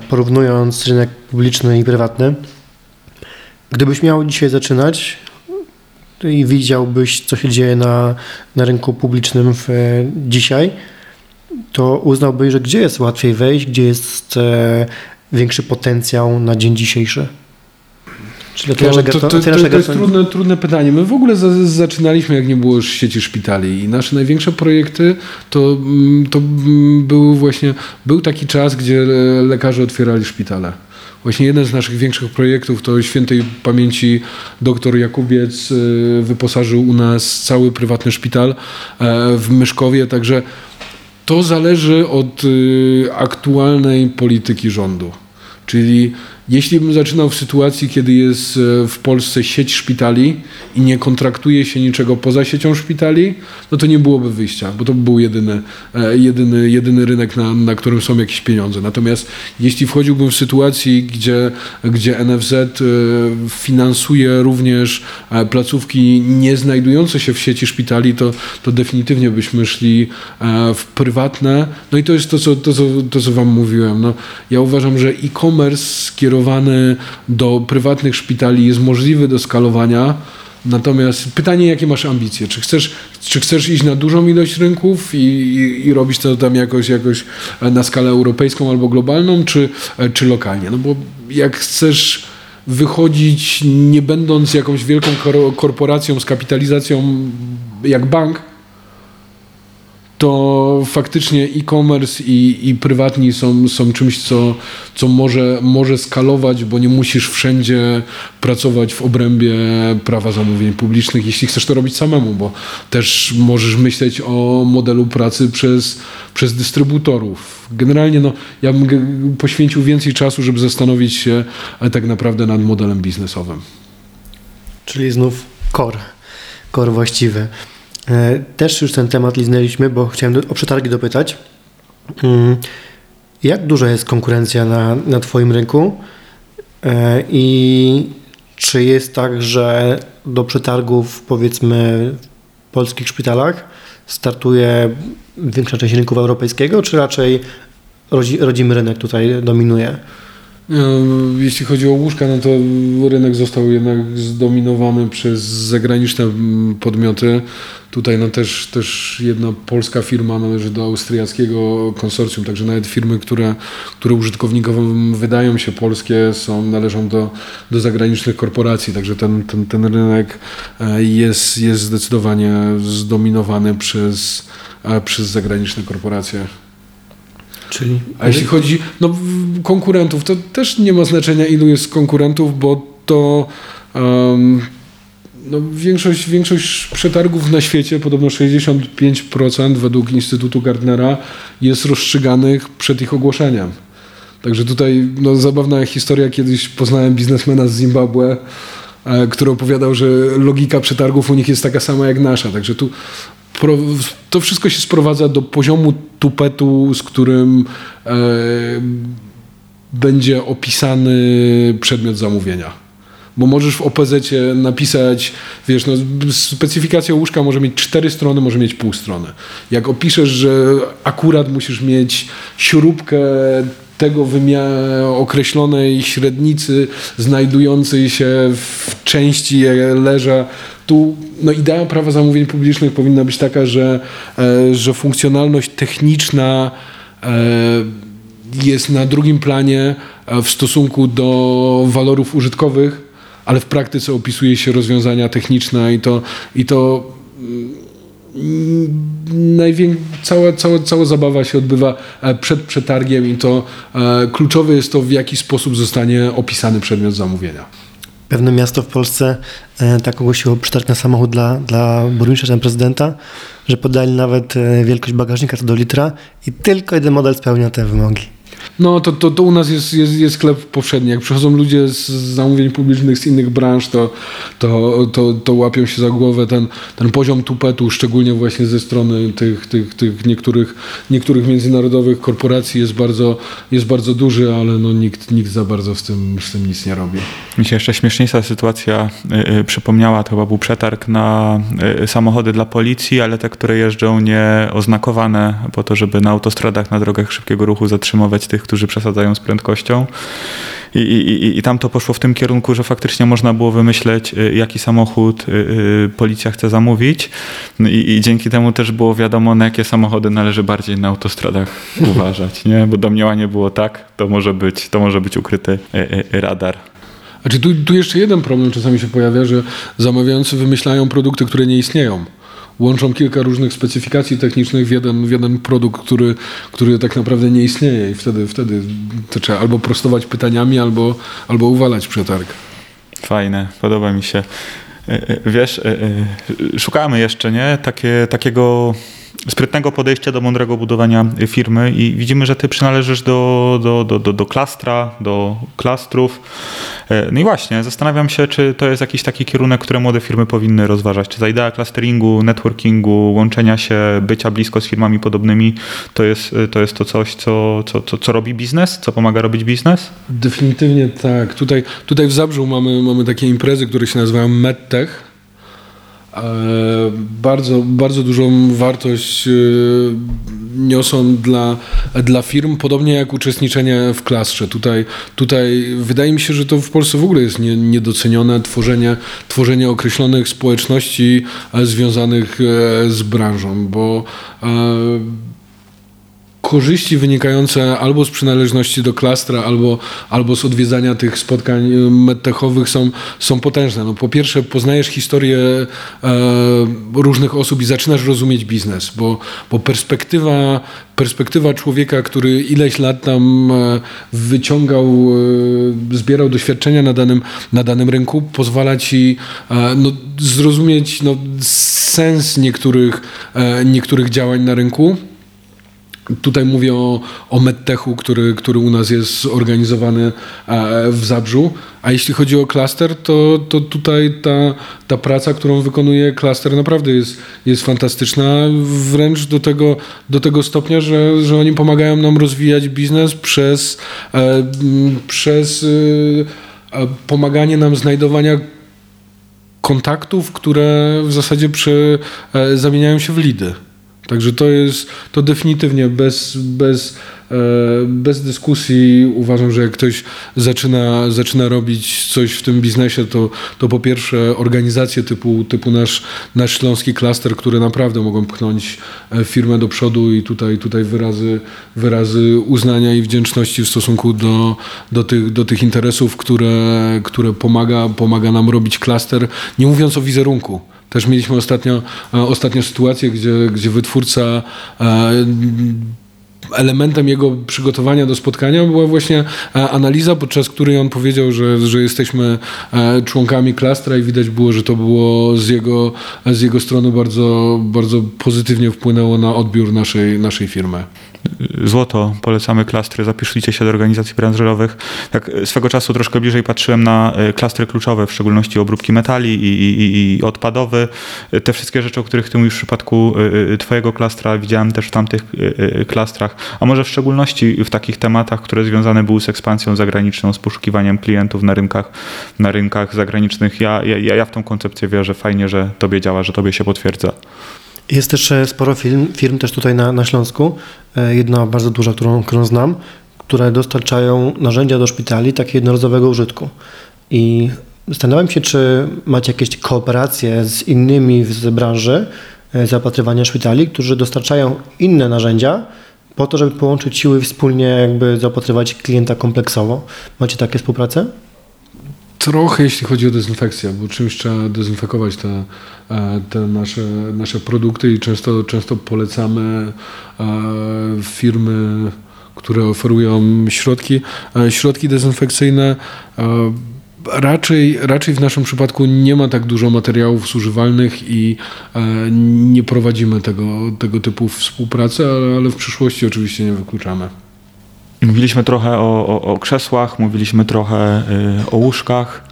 porównując rynek publiczny i prywatny. Gdybyś miał dzisiaj zaczynać i widziałbyś, co się dzieje na, na rynku publicznym w, e, dzisiaj, to uznałbyś, że gdzie jest łatwiej wejść, gdzie jest e, większy potencjał na dzień dzisiejszy? Czyli To, to, to, to, to jest trudne, trudne pytanie. My w ogóle za, zaczynaliśmy, jak nie było już sieci szpitali i nasze największe projekty to, mm, to mm, był właśnie, był taki czas, gdzie e, lekarze otwierali szpitale. Właśnie jeden z naszych większych projektów to świętej pamięci dr Jakubiec e, wyposażył u nas cały prywatny szpital e, w Myszkowie, także to zależy od y, aktualnej polityki rządu. Czyli jeśli bym zaczynał w sytuacji, kiedy jest e, w Polsce sieć szpitali i nie kontraktuje się niczego poza siecią szpitali, no to nie byłoby wyjścia, bo to by był jedyny, e, jedyny, jedyny rynek, na, na którym są jakieś pieniądze. Natomiast jeśli wchodziłbym w sytuacji, gdzie, gdzie NFZ e, finansuje również placówki nie znajdujące się w sieci szpitali, to, to definitywnie byśmy szli w prywatne. No i to jest to, co, to, co, to, co wam mówiłem. No, ja uważam, że e-commerce skierowany do prywatnych szpitali jest możliwy do skalowania. Natomiast pytanie, jakie masz ambicje? Czy chcesz, czy chcesz iść na dużą ilość rynków i, i, i robić to tam jakoś, jakoś na skalę europejską albo globalną, czy, czy lokalnie? No bo jak chcesz wychodzić nie będąc jakąś wielką kor- korporacją z kapitalizacją jak bank, to faktycznie e-commerce i, i prywatni są, są czymś, co, co może, może skalować, bo nie musisz wszędzie pracować w obrębie prawa zamówień publicznych, jeśli chcesz to robić samemu, bo też możesz myśleć o modelu pracy przez, przez dystrybutorów. Generalnie no, ja bym poświęcił więcej czasu, żeby zastanowić się tak naprawdę nad modelem biznesowym. Czyli znów core, core właściwy. E, Też już ten temat liznęliśmy, bo chciałem o przetargi dopytać. Mm, Jak duża jest konkurencja na, na Twoim rynku E, i czy jest tak, że do przetargów powiedzmy w polskich szpitalach startuje większa część rynku europejskiego, czy raczej rodzi, rodzimy rynek tutaj dominuje? E, Jeśli chodzi o łóżka, no to rynek został jednak zdominowany przez zagraniczne mm, podmioty. Tutaj no też, też jedna polska firma należy do austriackiego konsorcjum, także nawet firmy, które, które użytkownikowi wydają się polskie, są, należą do, do zagranicznych korporacji, także ten, ten, ten rynek e, jest, jest zdecydowanie zdominowany przez, e, przez zagraniczne korporacje. Czyli A jeśli chodzi no, konkurentów, to też nie ma znaczenia, ilu jest konkurentów, bo to em, no, większość, większość przetargów na świecie, podobno 65% według Instytutu Gardnera jest rozstrzyganych przed ich ogłoszeniem. Także tutaj no, zabawna historia, kiedyś poznałem biznesmena z Zimbabwe, e, który opowiadał, że logika przetargów u nich jest taka sama jak nasza. Także tu to wszystko się sprowadza do poziomu tupetu, z którym e, będzie opisany przedmiot zamówienia. Bo możesz w OPZ napisać, wiesz, no, specyfikacja łóżka może mieć cztery strony, może mieć pół strony. Jak opiszesz, że akurat musisz mieć śrubkę tego określonej średnicy znajdującej się w części leża, tu no, idea prawa zamówień publicznych powinna być taka, że, e, że funkcjonalność techniczna e, jest na drugim planie e, w stosunku do walorów użytkowych, ale w praktyce opisuje się rozwiązania techniczne i to, i to mm, cała, cała, cała zabawa się odbywa e, przed przetargiem i to e, kluczowe jest to, w jaki sposób zostanie opisany przedmiot zamówienia. Pewne miasto w Polsce e, tak ogłosiło przetarg na samochód dla, dla burmistrza czy prezydenta, że podali nawet wielkość bagażnika co do litra i tylko jeden model spełnia te wymogi. No to, to, to u nas jest, jest, jest sklep powszedni. Jak przychodzą ludzie z zamówień publicznych z innych branż, to, to, to, to łapią się za głowę ten, ten poziom tupetu, szczególnie właśnie ze strony tych, tych, tych niektórych, niektórych międzynarodowych korporacji jest bardzo, jest bardzo duży, ale no nikt, nikt za bardzo z tym, z tym nic nie robi. Mi się jeszcze śmieszniejsza sytuacja y, y, przypomniała, to chyba był przetarg na y, samochody dla policji, ale te, które jeżdżą nieoznakowane po to, żeby na autostradach, na drogach szybkiego ruchu zatrzymywać tych, którzy przesadzają z prędkością. I, i, i- tam to poszło w tym kierunku, że faktycznie można było wymyśleć, y, jaki samochód y, y, policja chce zamówić. No I, I dzięki temu też było wiadomo, na jakie samochody należy bardziej na autostradach [LAUGHS] uważać. Nie? Bo domniemanie było tak, to może być, to może być ukryty radar. Znaczy tu, tu jeszcze jeden problem czasami się pojawia, że zamawiający wymyślają produkty, które nie istnieją. Łączą kilka różnych specyfikacji technicznych w jeden, w jeden produkt, który, który tak naprawdę nie istnieje i wtedy, wtedy to trzeba albo prostować pytaniami, albo, albo uwalać przetarg. Fajne, podoba mi się. E, e, Wiesz, e, szukamy jeszcze, nie? Takie, takiego sprytnego podejścia do mądrego budowania firmy i widzimy, że ty przynależysz do, do, do, do, do klastra, do klastrów. E, No i właśnie, zastanawiam się, czy to jest jakiś taki kierunek, który młode firmy powinny rozważać. Czy ta idea clusteringu, networkingu, łączenia się, bycia blisko z firmami podobnymi, to jest to, jest to coś, co, co, co, co robi biznes, co pomaga robić biznes? Definitywnie tak. Tutaj, tutaj w Zabrzu mamy, mamy takie imprezy, które się nazywają MedTech. E, bardzo, bardzo dużą wartość e, niosą dla, dla firm, podobnie jak uczestniczenie w klastrze. Tutaj, tutaj wydaje mi się, że to w Polsce w ogóle jest nie, niedocenione tworzenie, tworzenie określonych społeczności e, związanych z branżą, bo korzyści wynikające albo z przynależności do klastra, albo, albo z odwiedzania tych spotkań medtechowych są, są potężne. No, po pierwsze poznajesz historię e, różnych osób i zaczynasz rozumieć biznes, bo, bo perspektywa, perspektywa człowieka, który ileś lat tam e, wyciągał, e, zbierał doświadczenia na danym, na danym rynku, pozwala ci e, no, zrozumieć no, sens niektórych, niektórych działań na rynku. Tutaj mówię o, o medtechu, który, który u nas jest organizowany e, w Zabrzu. A jeśli chodzi o klaster, to, to tutaj ta, ta praca, którą wykonuje klaster naprawdę jest, jest fantastyczna. Wręcz do tego, do tego stopnia, że, że oni pomagają nam rozwijać biznes przez, e, przez e, e, pomaganie nam znajdowania kontaktów, które w zasadzie przy, zamieniają się w lidy. Także to jest, to definitywnie bez, bez, e, bez dyskusji uważam, że jak ktoś zaczyna, zaczyna robić coś w tym biznesie, to, to po pierwsze organizacje typu, typu nasz, nasz śląski klaster, które naprawdę mogą pchnąć e, firmę do przodu i tutaj, tutaj wyrazy, wyrazy uznania i wdzięczności w stosunku do, do, tych, do tych interesów, które, które pomaga, pomaga nam robić klaster, nie mówiąc o wizerunku. Też mieliśmy ostatnio, e, ostatnio sytuację, gdzie, gdzie wytwórca e, elementem jego przygotowania do spotkania była właśnie e, analiza, podczas której on powiedział, że, że jesteśmy członkami klastra i widać było, że to było z jego, z jego strony bardzo, bardzo pozytywnie wpłynęło na odbiór naszej, naszej firmy. Złoto, polecamy klastry, zapiszcie się do organizacji branżowych. Tak e, swego czasu troszkę bliżej patrzyłem na e, klastry kluczowe, w szczególności obróbki metali i, i, i odpadowy. E, Te wszystkie rzeczy, o których ty mówisz w przypadku twojego klastra, widziałem też w tamtych klastrach, a może w szczególności w takich tematach, które związane były z ekspansją zagraniczną, z poszukiwaniem klientów na rynkach, na rynkach zagranicznych. Ja, ja, ja w tą koncepcję wierzę, fajnie, że tobie działa, że tobie się potwierdza. Jest też e, sporo firm, firm też tutaj na, na Śląsku, e, jedna bardzo duża, którą, którą znam, które dostarczają narzędzia do szpitali takie jednorazowego użytku. I zastanawiam się, czy macie jakieś kooperacje z innymi z branży e, zaopatrywania szpitali, którzy dostarczają inne narzędzia po to, żeby połączyć siły wspólnie, jakby zaopatrywać klienta kompleksowo. Macie takie współprace? Trochę jeśli chodzi o dezynfekcję, bo czymś trzeba dezynfekować te, e, te nasze, nasze produkty i często, często polecamy e, firmy, które oferują środki, e, środki dezynfekcyjne. Raczej, raczej w naszym przypadku nie ma tak dużo materiałów zużywalnych i nie prowadzimy tego, tego typu współpracy, ale, ale w przyszłości oczywiście nie wykluczamy. Mówiliśmy trochę o, o, o krzesłach, mówiliśmy trochę y, o łóżkach.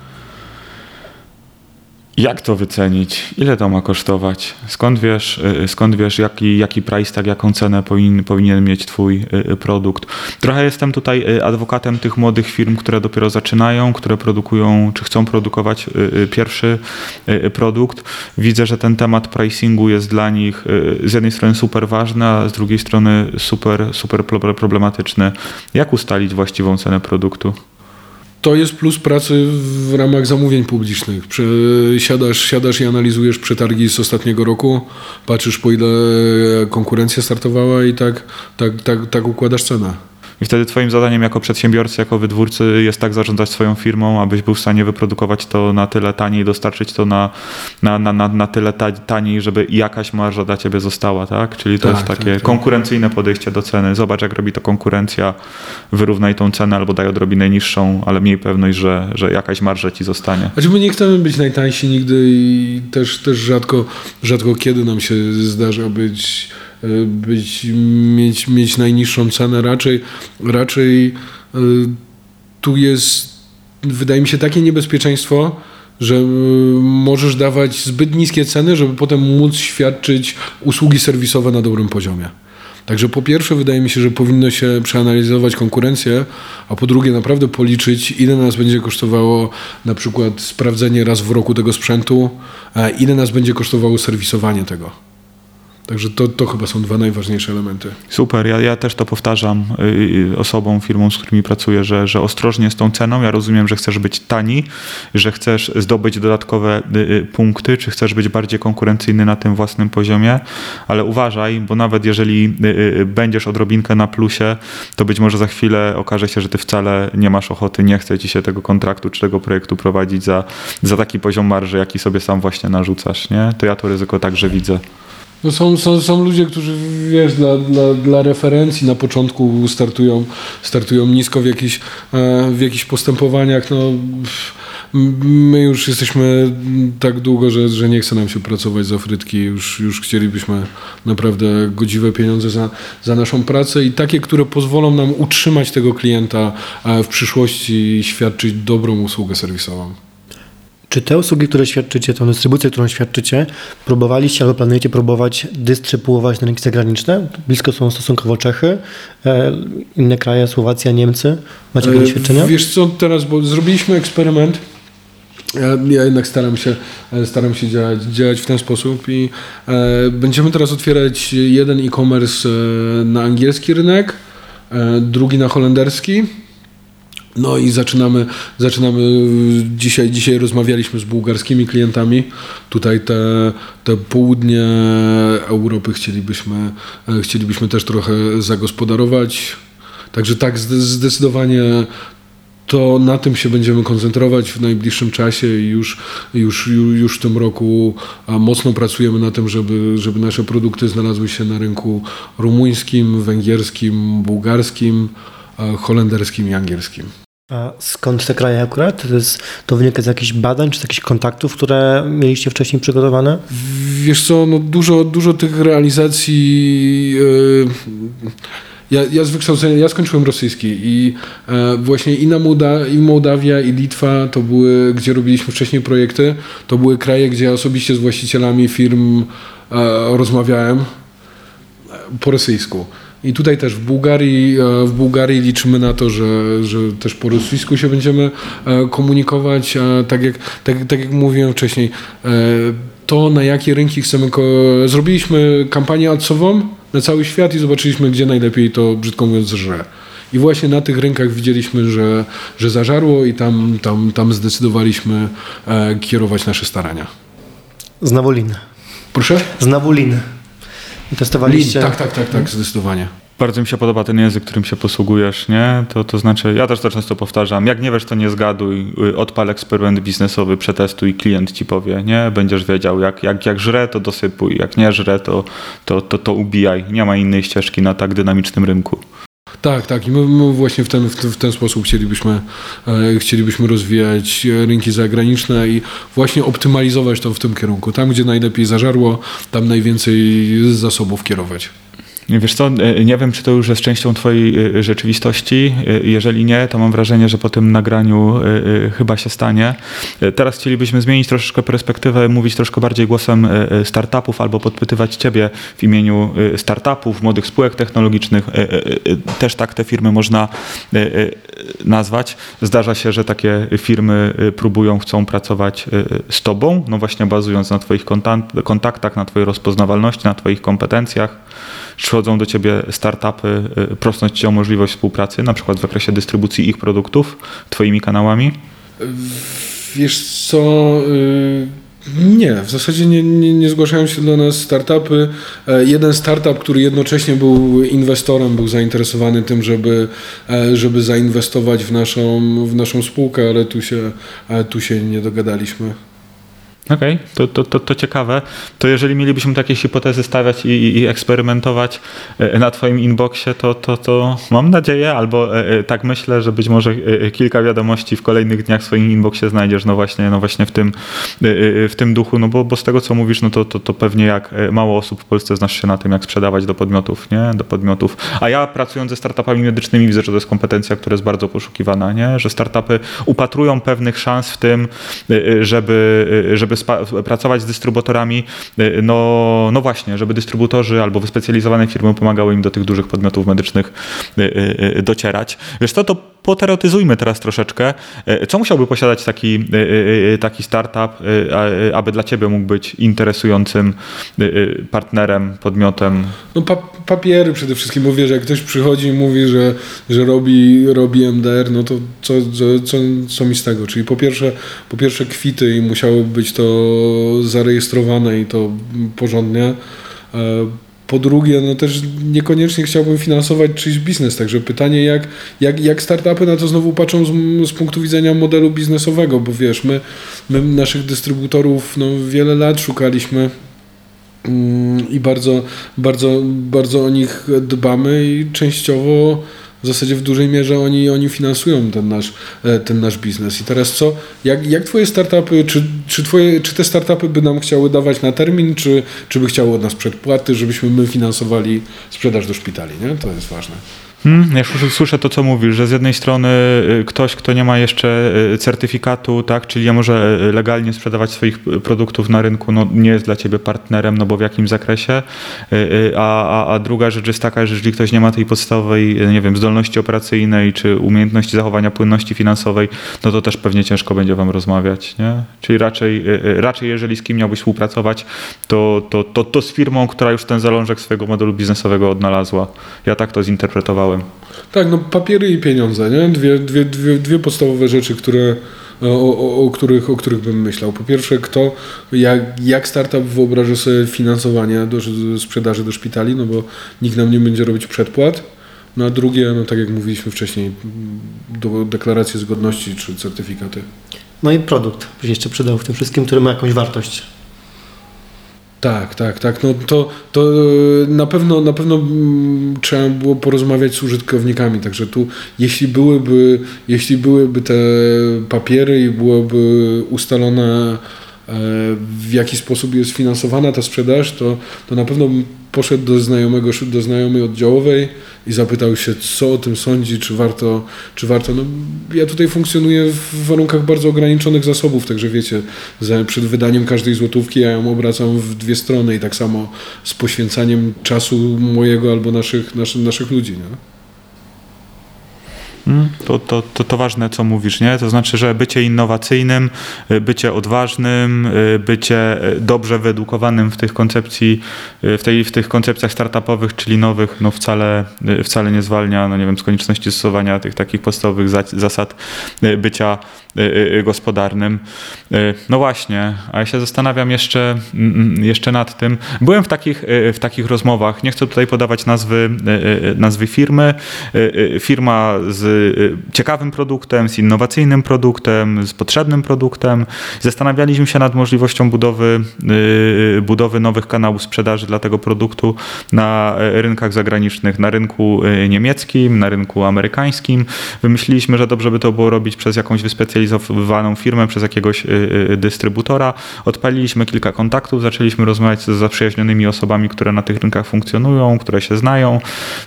Jak to wycenić? Ile to ma kosztować? Skąd wiesz, y, skąd wiesz jaki, jaki price, tak jaką cenę powinien, powinien mieć twój y, produkt? Trochę jestem tutaj adwokatem tych młodych firm, które dopiero zaczynają, które produkują, czy chcą produkować pierwszy produkt. Widzę, że ten temat pricingu jest dla nich z jednej strony super ważny, a z drugiej strony super, super problematyczny. Jak ustalić właściwą cenę produktu? To jest plus pracy w ramach zamówień publicznych. Siadasz, siadasz i analizujesz przetargi z ostatniego roku, patrzysz po ile konkurencja startowała i tak, tak, tak, tak układasz cenę. I wtedy twoim zadaniem jako przedsiębiorcy, jako wydwórcy jest tak zarządzać swoją firmą, abyś był w stanie wyprodukować to na tyle taniej, dostarczyć to na, na, na, na, na tyle taniej, żeby jakaś marża dla ciebie została, tak? Czyli to tak, jest takie tak, tak. konkurencyjne podejście do ceny. Zobacz, jak robi to konkurencja, wyrównaj tą cenę albo daj odrobinę niższą, ale miej pewność, że, że jakaś marża ci zostanie. Znaczy my nie chcemy być najtańsi nigdy i też, też rzadko, rzadko kiedy nam się zdarza być być, mieć, mieć najniższą cenę. Raczej, raczej y, tu jest, wydaje mi się, takie niebezpieczeństwo, że y, możesz dawać zbyt niskie ceny, żeby potem móc świadczyć usługi serwisowe na dobrym poziomie. Także po pierwsze wydaje mi się, że powinno się przeanalizować konkurencję, a po drugie naprawdę policzyć, ile nas będzie kosztowało na przykład sprawdzenie raz w roku tego sprzętu, ile nas będzie kosztowało serwisowanie tego. Także to, to chyba są dwa najważniejsze elementy. Super, ja, ja też to powtarzam y, y, osobom, firmom, z którymi pracuję, że, że ostrożnie z tą ceną. Ja rozumiem, że chcesz być tani, że chcesz zdobyć dodatkowe y, punkty, czy chcesz być bardziej konkurencyjny na tym własnym poziomie, ale uważaj, bo nawet jeżeli będziesz odrobinkę na plusie, to być może za chwilę okaże się, że ty wcale nie masz ochoty, nie chce ci się tego kontraktu czy tego projektu prowadzić za, za taki poziom marży, jaki sobie sam właśnie narzucasz, nie? To ja to ryzyko także widzę. No są, są, są ludzie, którzy wiesz, dla, dla, dla referencji na początku startują, startują nisko w jakichś, e, w jakichś postępowaniach. No, my już jesteśmy tak długo, że, że nie chce nam się pracować za frytki. Już, już chcielibyśmy naprawdę godziwe pieniądze za, za naszą pracę i takie, które pozwolą nam utrzymać tego klienta w przyszłości i świadczyć dobrą usługę serwisową. Czy te usługi, które świadczycie, tą dystrybucję, którą świadczycie, próbowaliście albo planujecie próbować dystrybuować na rynki zagraniczne? Blisko są stosunkowo Czechy, e, inne kraje, Słowacja, Niemcy. Macie takie e, doświadczenia? Wiesz co, teraz, bo zrobiliśmy eksperyment. Ja, ja, jednak staram się, e, staram się działać, działać w ten sposób i e, będziemy teraz otwierać jeden e-commerce na angielski rynek, e, drugi na holenderski no i zaczynamy, zaczynamy dzisiaj, dzisiaj rozmawialiśmy z bułgarskimi klientami. Tutaj te, te południe Europy chcielibyśmy, chcielibyśmy też trochę zagospodarować. Także tak, zdecydowanie to na tym się będziemy koncentrować w najbliższym czasie i już, już, już w tym roku mocno pracujemy na tym, żeby, żeby nasze produkty znalazły się na rynku rumuńskim, węgierskim, bułgarskim, holenderskim i angielskim. A skąd te kraje akurat? To, jest, to wynika z jakichś badań czy z jakichś kontaktów, które mieliście wcześniej przygotowane? Wiesz co, no dużo, dużo tych realizacji... Yy, ja, ja z wykształcenia, ja skończyłem rosyjski i e, właśnie i, na Mołda, i Mołdawia, i Litwa to były, gdzie robiliśmy wcześniej projekty, to były kraje, gdzie ja osobiście z właścicielami firm e, rozmawiałem po rosyjsku. I tutaj też w Bułgarii, e, w Bułgarii liczymy na to, że, że też po rosyjsku się będziemy e, komunikować. Tak jak, tak, tak jak mówiłem wcześniej, e, to na jakie rynki chcemy. Zrobiliśmy kampanię adsową na cały świat i zobaczyliśmy, gdzie najlepiej to brzydko mówiąc żre. I właśnie na tych rynkach widzieliśmy, że, że zażarło i tam, tam, tam zdecydowaliśmy kierować nasze starania. Znowu lin. Proszę? Znowu Testowaliście? Tak, tak, tak, tak, zdecydowanie. Bardzo mi się podoba ten język, którym się posługujesz, nie? To, to znaczy, ja też to często powtarzam, jak nie wiesz, to nie zgaduj, y, odpal eksperyment biznesowy, przetestuj, klient ci powie, nie? Będziesz wiedział, jak, jak, jak żre, to dosypuj, jak nie żre, to, to, to, to ubijaj. Nie ma innej ścieżki na tak dynamicznym rynku. Tak, tak. I my, my właśnie w ten, w, w ten sposób chcielibyśmy, e, chcielibyśmy rozwijać e, rynki zagraniczne i właśnie optymalizować to w tym kierunku. Tam, gdzie najlepiej zażarło, tam najwięcej zasobów kierować. Wiesz co, e, nie wiem, czy to już jest częścią twojej e, rzeczywistości. E, Jeżeli nie, to mam wrażenie, że po tym nagraniu chyba się stanie. Teraz chcielibyśmy zmienić troszeczkę perspektywę, mówić troszkę bardziej głosem startupów albo podpytywać ciebie w imieniu startupów, młodych spółek technologicznych. Też tak te firmy można nazwać. Zdarza się, że takie firmy próbują, chcą pracować z tobą, no właśnie bazując na twoich kontaktach, na twojej rozpoznawalności, na twoich kompetencjach przychodzą do ciebie startupy, y, prosząc ci o możliwość współpracy, na przykład w zakresie dystrybucji ich produktów, twoimi kanałami? Wiesz co... y, Nie, w zasadzie nie, nie, nie zgłaszają się do nas startupy. E, Jeden startup, który jednocześnie był inwestorem, był zainteresowany tym, żeby, e, żeby zainwestować w naszą, w naszą spółkę, ale tu się, e, tu się nie dogadaliśmy. Okej, to, to, to, to ciekawe. To jeżeli mielibyśmy takie hipotezy stawiać i, i, eksperymentować e, na twoim inboxie, to, to, to mam nadzieję, albo e, e, tak myślę, że być może e, e, kilka wiadomości w kolejnych dniach w swoim inboxie znajdziesz, no właśnie, no właśnie w tym, e, e, w tym duchu, no bo, bo z tego co mówisz, no to, to, to pewnie jak e, mało osób w Polsce znasz się na tym, jak sprzedawać do podmiotów, nie? Do podmiotów. A ja pracując ze startupami medycznymi widzę, że to jest kompetencja, która jest bardzo poszukiwana, nie? Że startupy upatrują pewnych szans w tym, e, e, żeby, e, żeby pracować z dystrybutorami, e, no, no właśnie, żeby dystrybutorzy albo wyspecjalizowane firmy pomagały im do tych dużych podmiotów medycznych e, e, docierać. Wiesz co, to poteoretyzujmy teraz troszeczkę. Co musiałby posiadać taki, taki startup, aby dla ciebie mógł być interesującym partnerem, podmiotem? No pa papiery przede wszystkim, mówię, że jak ktoś przychodzi i mówi, że, że robi, robi MDR, no to co, co, co, co mi z tego? Czyli po pierwsze, po pierwsze kwity i musiało być to zarejestrowane i to porządnie. E, Po drugie, no też niekoniecznie chciałbym finansować czyjś biznes, także pytanie, jak, jak, jak startupy na to znowu patrzą z, z punktu widzenia modelu biznesowego, bo wiesz, my, my naszych dystrybutorów no, wiele lat szukaliśmy Mm, i bardzo, bardzo, bardzo o nich dbamy i częściowo w zasadzie w dużej mierze oni, oni finansują ten nasz, e, ten nasz biznes. I teraz co, jak, jak twoje startupy, czy, czy, twoje, czy te startupy by nam chciały dawać na termin, czy, czy by chciały od nas przedpłaty, żebyśmy my finansowali sprzedaż do szpitali, nie? To jest ważne. Hmm, ja słyszę, to, co mówisz, że z jednej strony y, ktoś, kto nie ma jeszcze y, certyfikatu, tak, czyli nie może y, legalnie sprzedawać swoich produktów na rynku, no, nie jest dla ciebie partnerem, no bo w jakim zakresie, a, a, a druga rzecz jest taka, że jeżeli ktoś nie ma tej podstawowej, nie wiem, zdolności operacyjnej, czy umiejętności zachowania płynności finansowej, no to też pewnie ciężko będzie wam rozmawiać, nie? Czyli raczej, raczej jeżeli z kim miałbyś współpracować, to, to, to, to z firmą, która już ten zalążek swojego modelu biznesowego odnalazła. Ja tak to zinterpretowałem. Tak, no papiery i pieniądze, nie? Dwie, dwie, dwie, dwie podstawowe rzeczy, które, o, o, o, których, o których bym myślał. Po pierwsze, kto, jak, jak startup wyobraża sobie finansowanie do, sprzedaży do szpitali, no bo nikt nam nie będzie robić przedpłat. No a drugie, no tak jak mówiliśmy wcześniej, do deklaracje zgodności czy certyfikaty. No i produkt by się jeszcze przydał w tym wszystkim, który ma jakąś wartość. Tak, tak, tak. No to, to na pewno, na pewno mm, trzeba było porozmawiać z użytkownikami, także tu jeśli byłyby, jeśli byłyby te papiery i byłoby ustalone w jaki sposób jest finansowana ta sprzedaż, to, to na pewno poszedł do znajomego, do znajomej oddziałowej i zapytał się, co o tym sądzi, czy warto, czy warto. No, ja tutaj funkcjonuję w warunkach bardzo ograniczonych zasobów, także wiecie, za, przed wydaniem każdej złotówki ja ją obracam w dwie strony i tak samo z poświęcaniem czasu mojego albo naszych, naszych, naszych ludzi. Nie? To, to, to, to ważne, co mówisz, nie? To znaczy, że bycie innowacyjnym, y, bycie odważnym, y, bycie y, dobrze wyedukowanym w tych koncepcji, w, tej, w tych koncepcjach startupowych, czyli nowych, no wcale, wcale nie zwalnia, no nie wiem, z konieczności stosowania tych takich podstawowych zasad bycia gospodarnym. No właśnie, a ja się zastanawiam jeszcze, mm, mm, jeszcze nad tym. Byłem w takich, w takich rozmowach, nie chcę tutaj podawać nazwy, nazwy firmy. Firma z ciekawym produktem, z innowacyjnym produktem, z potrzebnym produktem. Zastanawialiśmy się nad możliwością budowy, budowy nowych kanałów sprzedaży dla tego produktu na rynkach zagranicznych, na rynku niemieckim, na rynku amerykańskim. Wymyśliliśmy, że dobrze by to było robić przez jakąś wyspecjalizowaną firmę, przez jakiegoś dystrybutora. Odpaliliśmy kilka kontaktów, zaczęliśmy rozmawiać z zaprzyjaźnionymi osobami, które na tych rynkach funkcjonują, które się znają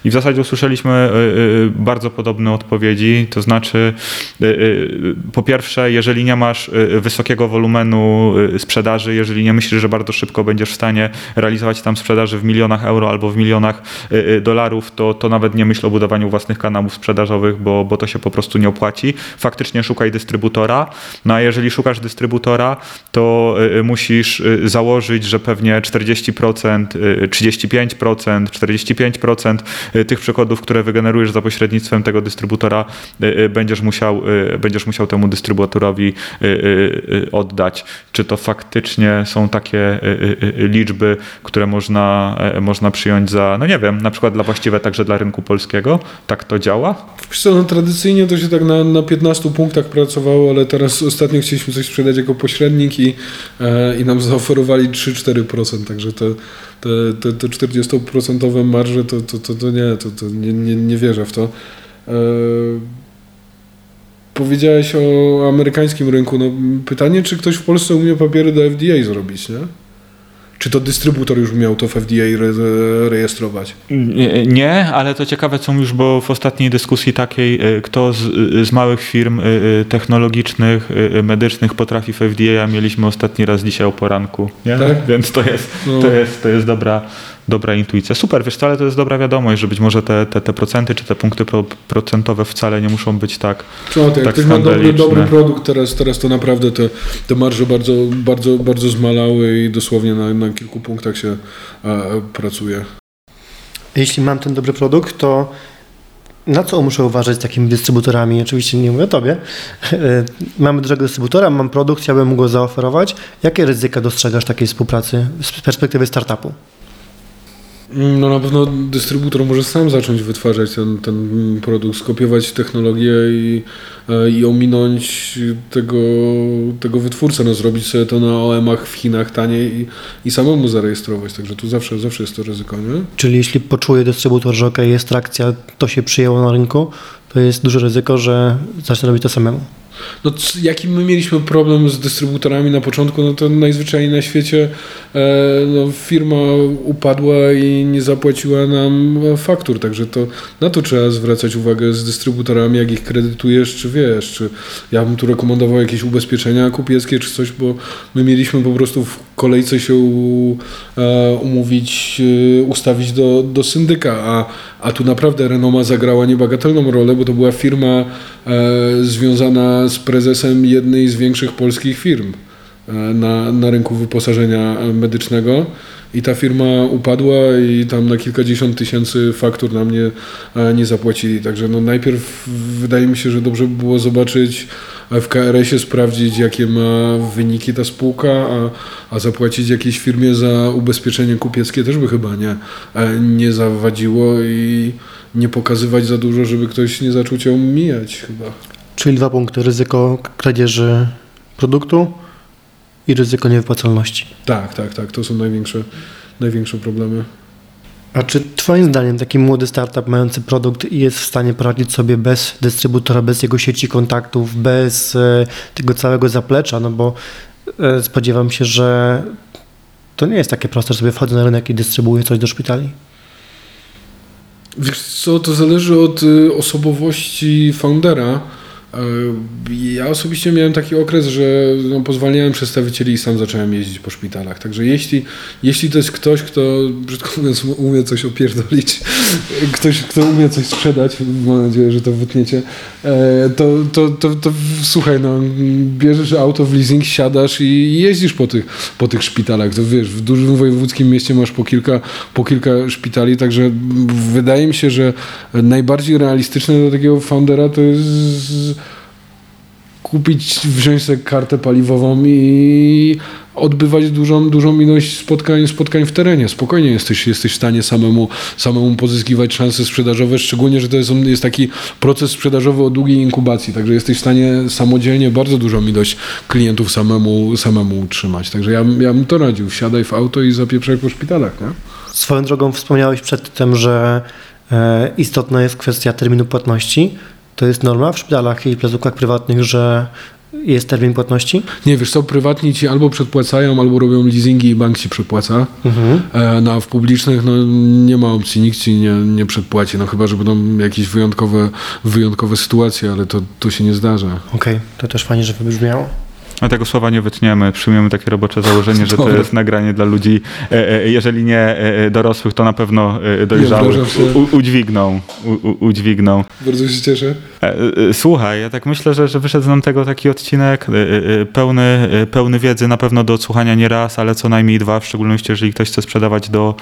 i w zasadzie usłyszeliśmy bardzo podobne odpowiedzi, to znaczy po pierwsze, jeżeli nie masz wysokiego wolumenu sprzedaży, jeżeli nie myślisz, że bardzo szybko będziesz w stanie realizować tam sprzedaży w milionach euro albo w milionach dolarów, to, to nawet nie myśl o budowaniu własnych kanałów sprzedażowych, bo, bo to się po prostu nie opłaci. Faktycznie szukaj dystrybutora, no a jeżeli szukasz dystrybutora, to musisz założyć, że pewnie 40%, 35%, 45% tych przychodów, które wygenerujesz za pośrednictwem tego dystrybutora, będziesz musiał, będziesz musiał temu dystrybutorowi oddać. Czy to faktycznie są takie liczby, które można, można przyjąć za, no nie wiem, na przykład dla właściwe także dla rynku polskiego? Tak to działa? Wiesz co, no, tradycyjnie to się tak na, na 15 punktach pracowało, ale teraz ostatnio chcieliśmy coś sprzedać jako pośrednik i, e, i nam zaoferowali 3-4%, także te, te, te, te 40% marże to, to, to, to nie, to, to nie, nie, nie wierzę w to. E, powiedziałeś o amerykańskim rynku. No, pytanie, czy ktoś w Polsce umie papiery do FDA zrobić, nie? Czy to dystrybutor już miał to w FDA re rejestrować? Nie, ale to ciekawe, co mówisz, bo w ostatniej dyskusji takiej, e, kto z, z małych firm e, technologicznych, medycznych potrafi w FDA, mieliśmy ostatni raz dzisiaj o poranku. Nie? Tak? Więc to jest, no. to, jest, to jest dobra dobra intuicja. Super, wiesz, ale to jest dobra wiadomość, że być może te, te, te procenty czy te punkty pro, procentowe wcale nie muszą być tak Co, ty, jak tak ktoś ma dobry, dobry produkt, teraz, teraz to naprawdę te, te marże bardzo, bardzo, bardzo zmalały i dosłownie na, na kilku punktach się e, pracuje. Jeśli mam ten dobry produkt, to na co muszę uważać z takimi dystrybutorami? Oczywiście nie mówię o tobie. E, mamy dużego dystrybutora, mam produkt, chciałbym mu go zaoferować. Jakie ryzyka dostrzegasz takiej współpracy z perspektywy startupu? No na pewno dystrybutor może sam zacząć wytwarzać ten, ten produkt, skopiować technologię i, e, i ominąć tego, tego wytwórcę, no zrobić sobie to na OM-ach w Chinach taniej i, i samemu zarejestrować, także tu zawsze, zawsze jest to ryzyko, nie? Czyli jeśli poczuje dystrybutor, że ok, jest trakcja, to się przyjęło na rynku, to jest duże ryzyko, że zacznie robić to samemu. No, jaki my mieliśmy problem z dystrybutorami na początku, no to najzwyczajniej na świecie e, no, firma upadła i nie zapłaciła nam faktur, także to na to trzeba zwracać uwagę z dystrybutorami, jak ich kredytujesz, czy wiesz, czy ja bym tu rekomendował jakieś ubezpieczenia kupieckie, czy coś, bo my mieliśmy po prostu w kolejce się e, umówić, e, ustawić do, do syndyka, a, a tu naprawdę Renoma zagrała niebagatelną rolę, bo to była firma e, związana z prezesem jednej z większych polskich firm na, na rynku wyposażenia medycznego i ta firma upadła i tam na kilkadziesiąt tysięcy faktur nam nie, nie zapłacili. Także no najpierw wydaje mi się, że dobrze by było zobaczyć w KRS-ie, sprawdzić jakie ma wyniki ta spółka, a, a zapłacić jakiejś firmie za ubezpieczenie kupieckie też by chyba nie, nie zawadziło i nie pokazywać za dużo, żeby ktoś nie zaczął cię mijać chyba. Czyli dwa punkty, ryzyko kradzieży produktu i ryzyko niewypłacalności. Tak, tak, tak. To są największe, największe problemy. A czy Twoim zdaniem taki młody startup mający produkt jest w stanie poradzić sobie bez dystrybutora, bez jego sieci kontaktów, bez e, tego całego zaplecza? No bo e, spodziewam się, że to nie jest takie proste, że sobie wchodzę na rynek i dystrybuuję coś do szpitali. Wiesz co, to zależy od y, osobowości foundera E, Ja osobiście miałem taki okres, że no, pozwalniałem przedstawicieli i sam zacząłem jeździć po szpitalach. Także jeśli, jeśli to jest ktoś, kto, brzydko mówiąc, umie coś opierdolić, [LAUGHS] ktoś, kto umie coś sprzedać, mam nadzieję, że to wytniecie, e, to, to, to, to słuchaj, no, bierzesz auto w leasing, siadasz i jeździsz po tych, po tych szpitalach. To wiesz, w dużym wojewódzkim mieście masz po kilka, po kilka szpitali, także wydaje mi się, że najbardziej realistyczne do takiego foundera to jest kupić, wziąć sobie kartę paliwową i odbywać dużą, dużą ilość spotkań, spotkań w terenie. Spokojnie jesteś, jesteś w stanie samemu, samemu pozyskiwać szanse sprzedażowe, szczególnie, że to jest, jest taki proces sprzedażowy o długiej inkubacji, także jesteś w stanie samodzielnie bardzo dużą ilość klientów samemu, samemu utrzymać. Także ja, ja bym to radził. Wsiadaj w auto i zapieprzaj po szpitalach. Nie? Swoją drogą wspomniałeś przedtem, że e, istotna jest kwestia terminu płatności. To jest norma w szpitalach i placówkach prywatnych, że jest termin płatności? Nie, wiesz co, prywatni ci albo przedpłacają, albo robią leasingi i bank ci przepłaca. E, no a w publicznych no, nie ma opcji, nikt ci nie, nie przedpłaci, no chyba, że będą jakieś wyjątkowe, wyjątkowe sytuacje, ale to, to się nie zdarza. Okej, to też fajnie, że wybrzmiało. A tego słowa nie wytniemy. Przyjmiemy takie robocze założenie, że to jest nagranie dla ludzi, e, e, jeżeli nie e, dorosłych, to na pewno dojrzałych. U, udźwigną. U, udźwigną. Bardzo się cieszę. Słuchaj, ja tak myślę, że, że wyszedł nam tego taki odcinek pełny, pełny wiedzy, na pewno do odsłuchania nie raz, ale co najmniej dwa, w szczególności jeżeli ktoś chce sprzedawać do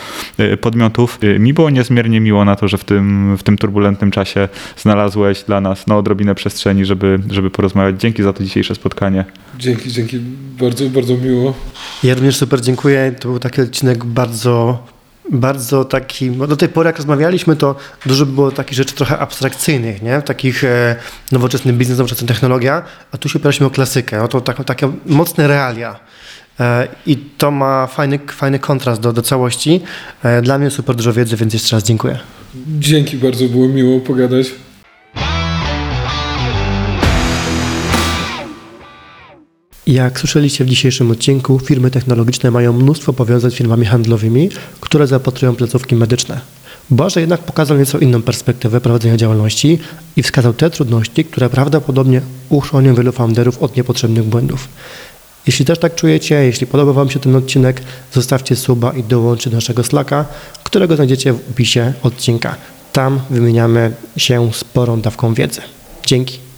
podmiotów. Mi było niezmiernie miło na to, że w tym, w tym turbulentnym czasie znalazłeś dla nas no, odrobinę przestrzeni, żeby, żeby porozmawiać. Dzięki za to dzisiejsze spotkanie. Dzięki, dzięki. Bardzo, bardzo miło. Ja również super dziękuję. To był taki odcinek bardzo, bardzo taki. Do tej pory, jak rozmawialiśmy, to dużo było takich rzeczy trochę abstrakcyjnych, nie? Takich e, nowoczesny biznes, nowoczesna technologia, a tu się opieraliśmy o klasykę. No to tak, takie mocne realia. E, I to ma fajny, fajny kontrast do, do całości. E, dla mnie super dużo wiedzy, więc jeszcze raz dziękuję. Dzięki, bardzo było miło pogadać. Jak słyszeliście w dzisiejszym odcinku, firmy technologiczne mają mnóstwo powiązań z firmami handlowymi, które zaopatrują placówki medyczne. Błażej jednak pokazał nieco inną perspektywę prowadzenia działalności i wskazał te trudności, które prawdopodobnie uchronią wielu founderów od niepotrzebnych błędów. Jeśli też tak czujecie, jeśli podoba Wam się ten odcinek, zostawcie suba i dołączcie do naszego Slacka, którego znajdziecie w opisie odcinka. Tam wymieniamy się sporą dawką wiedzy. Dzięki.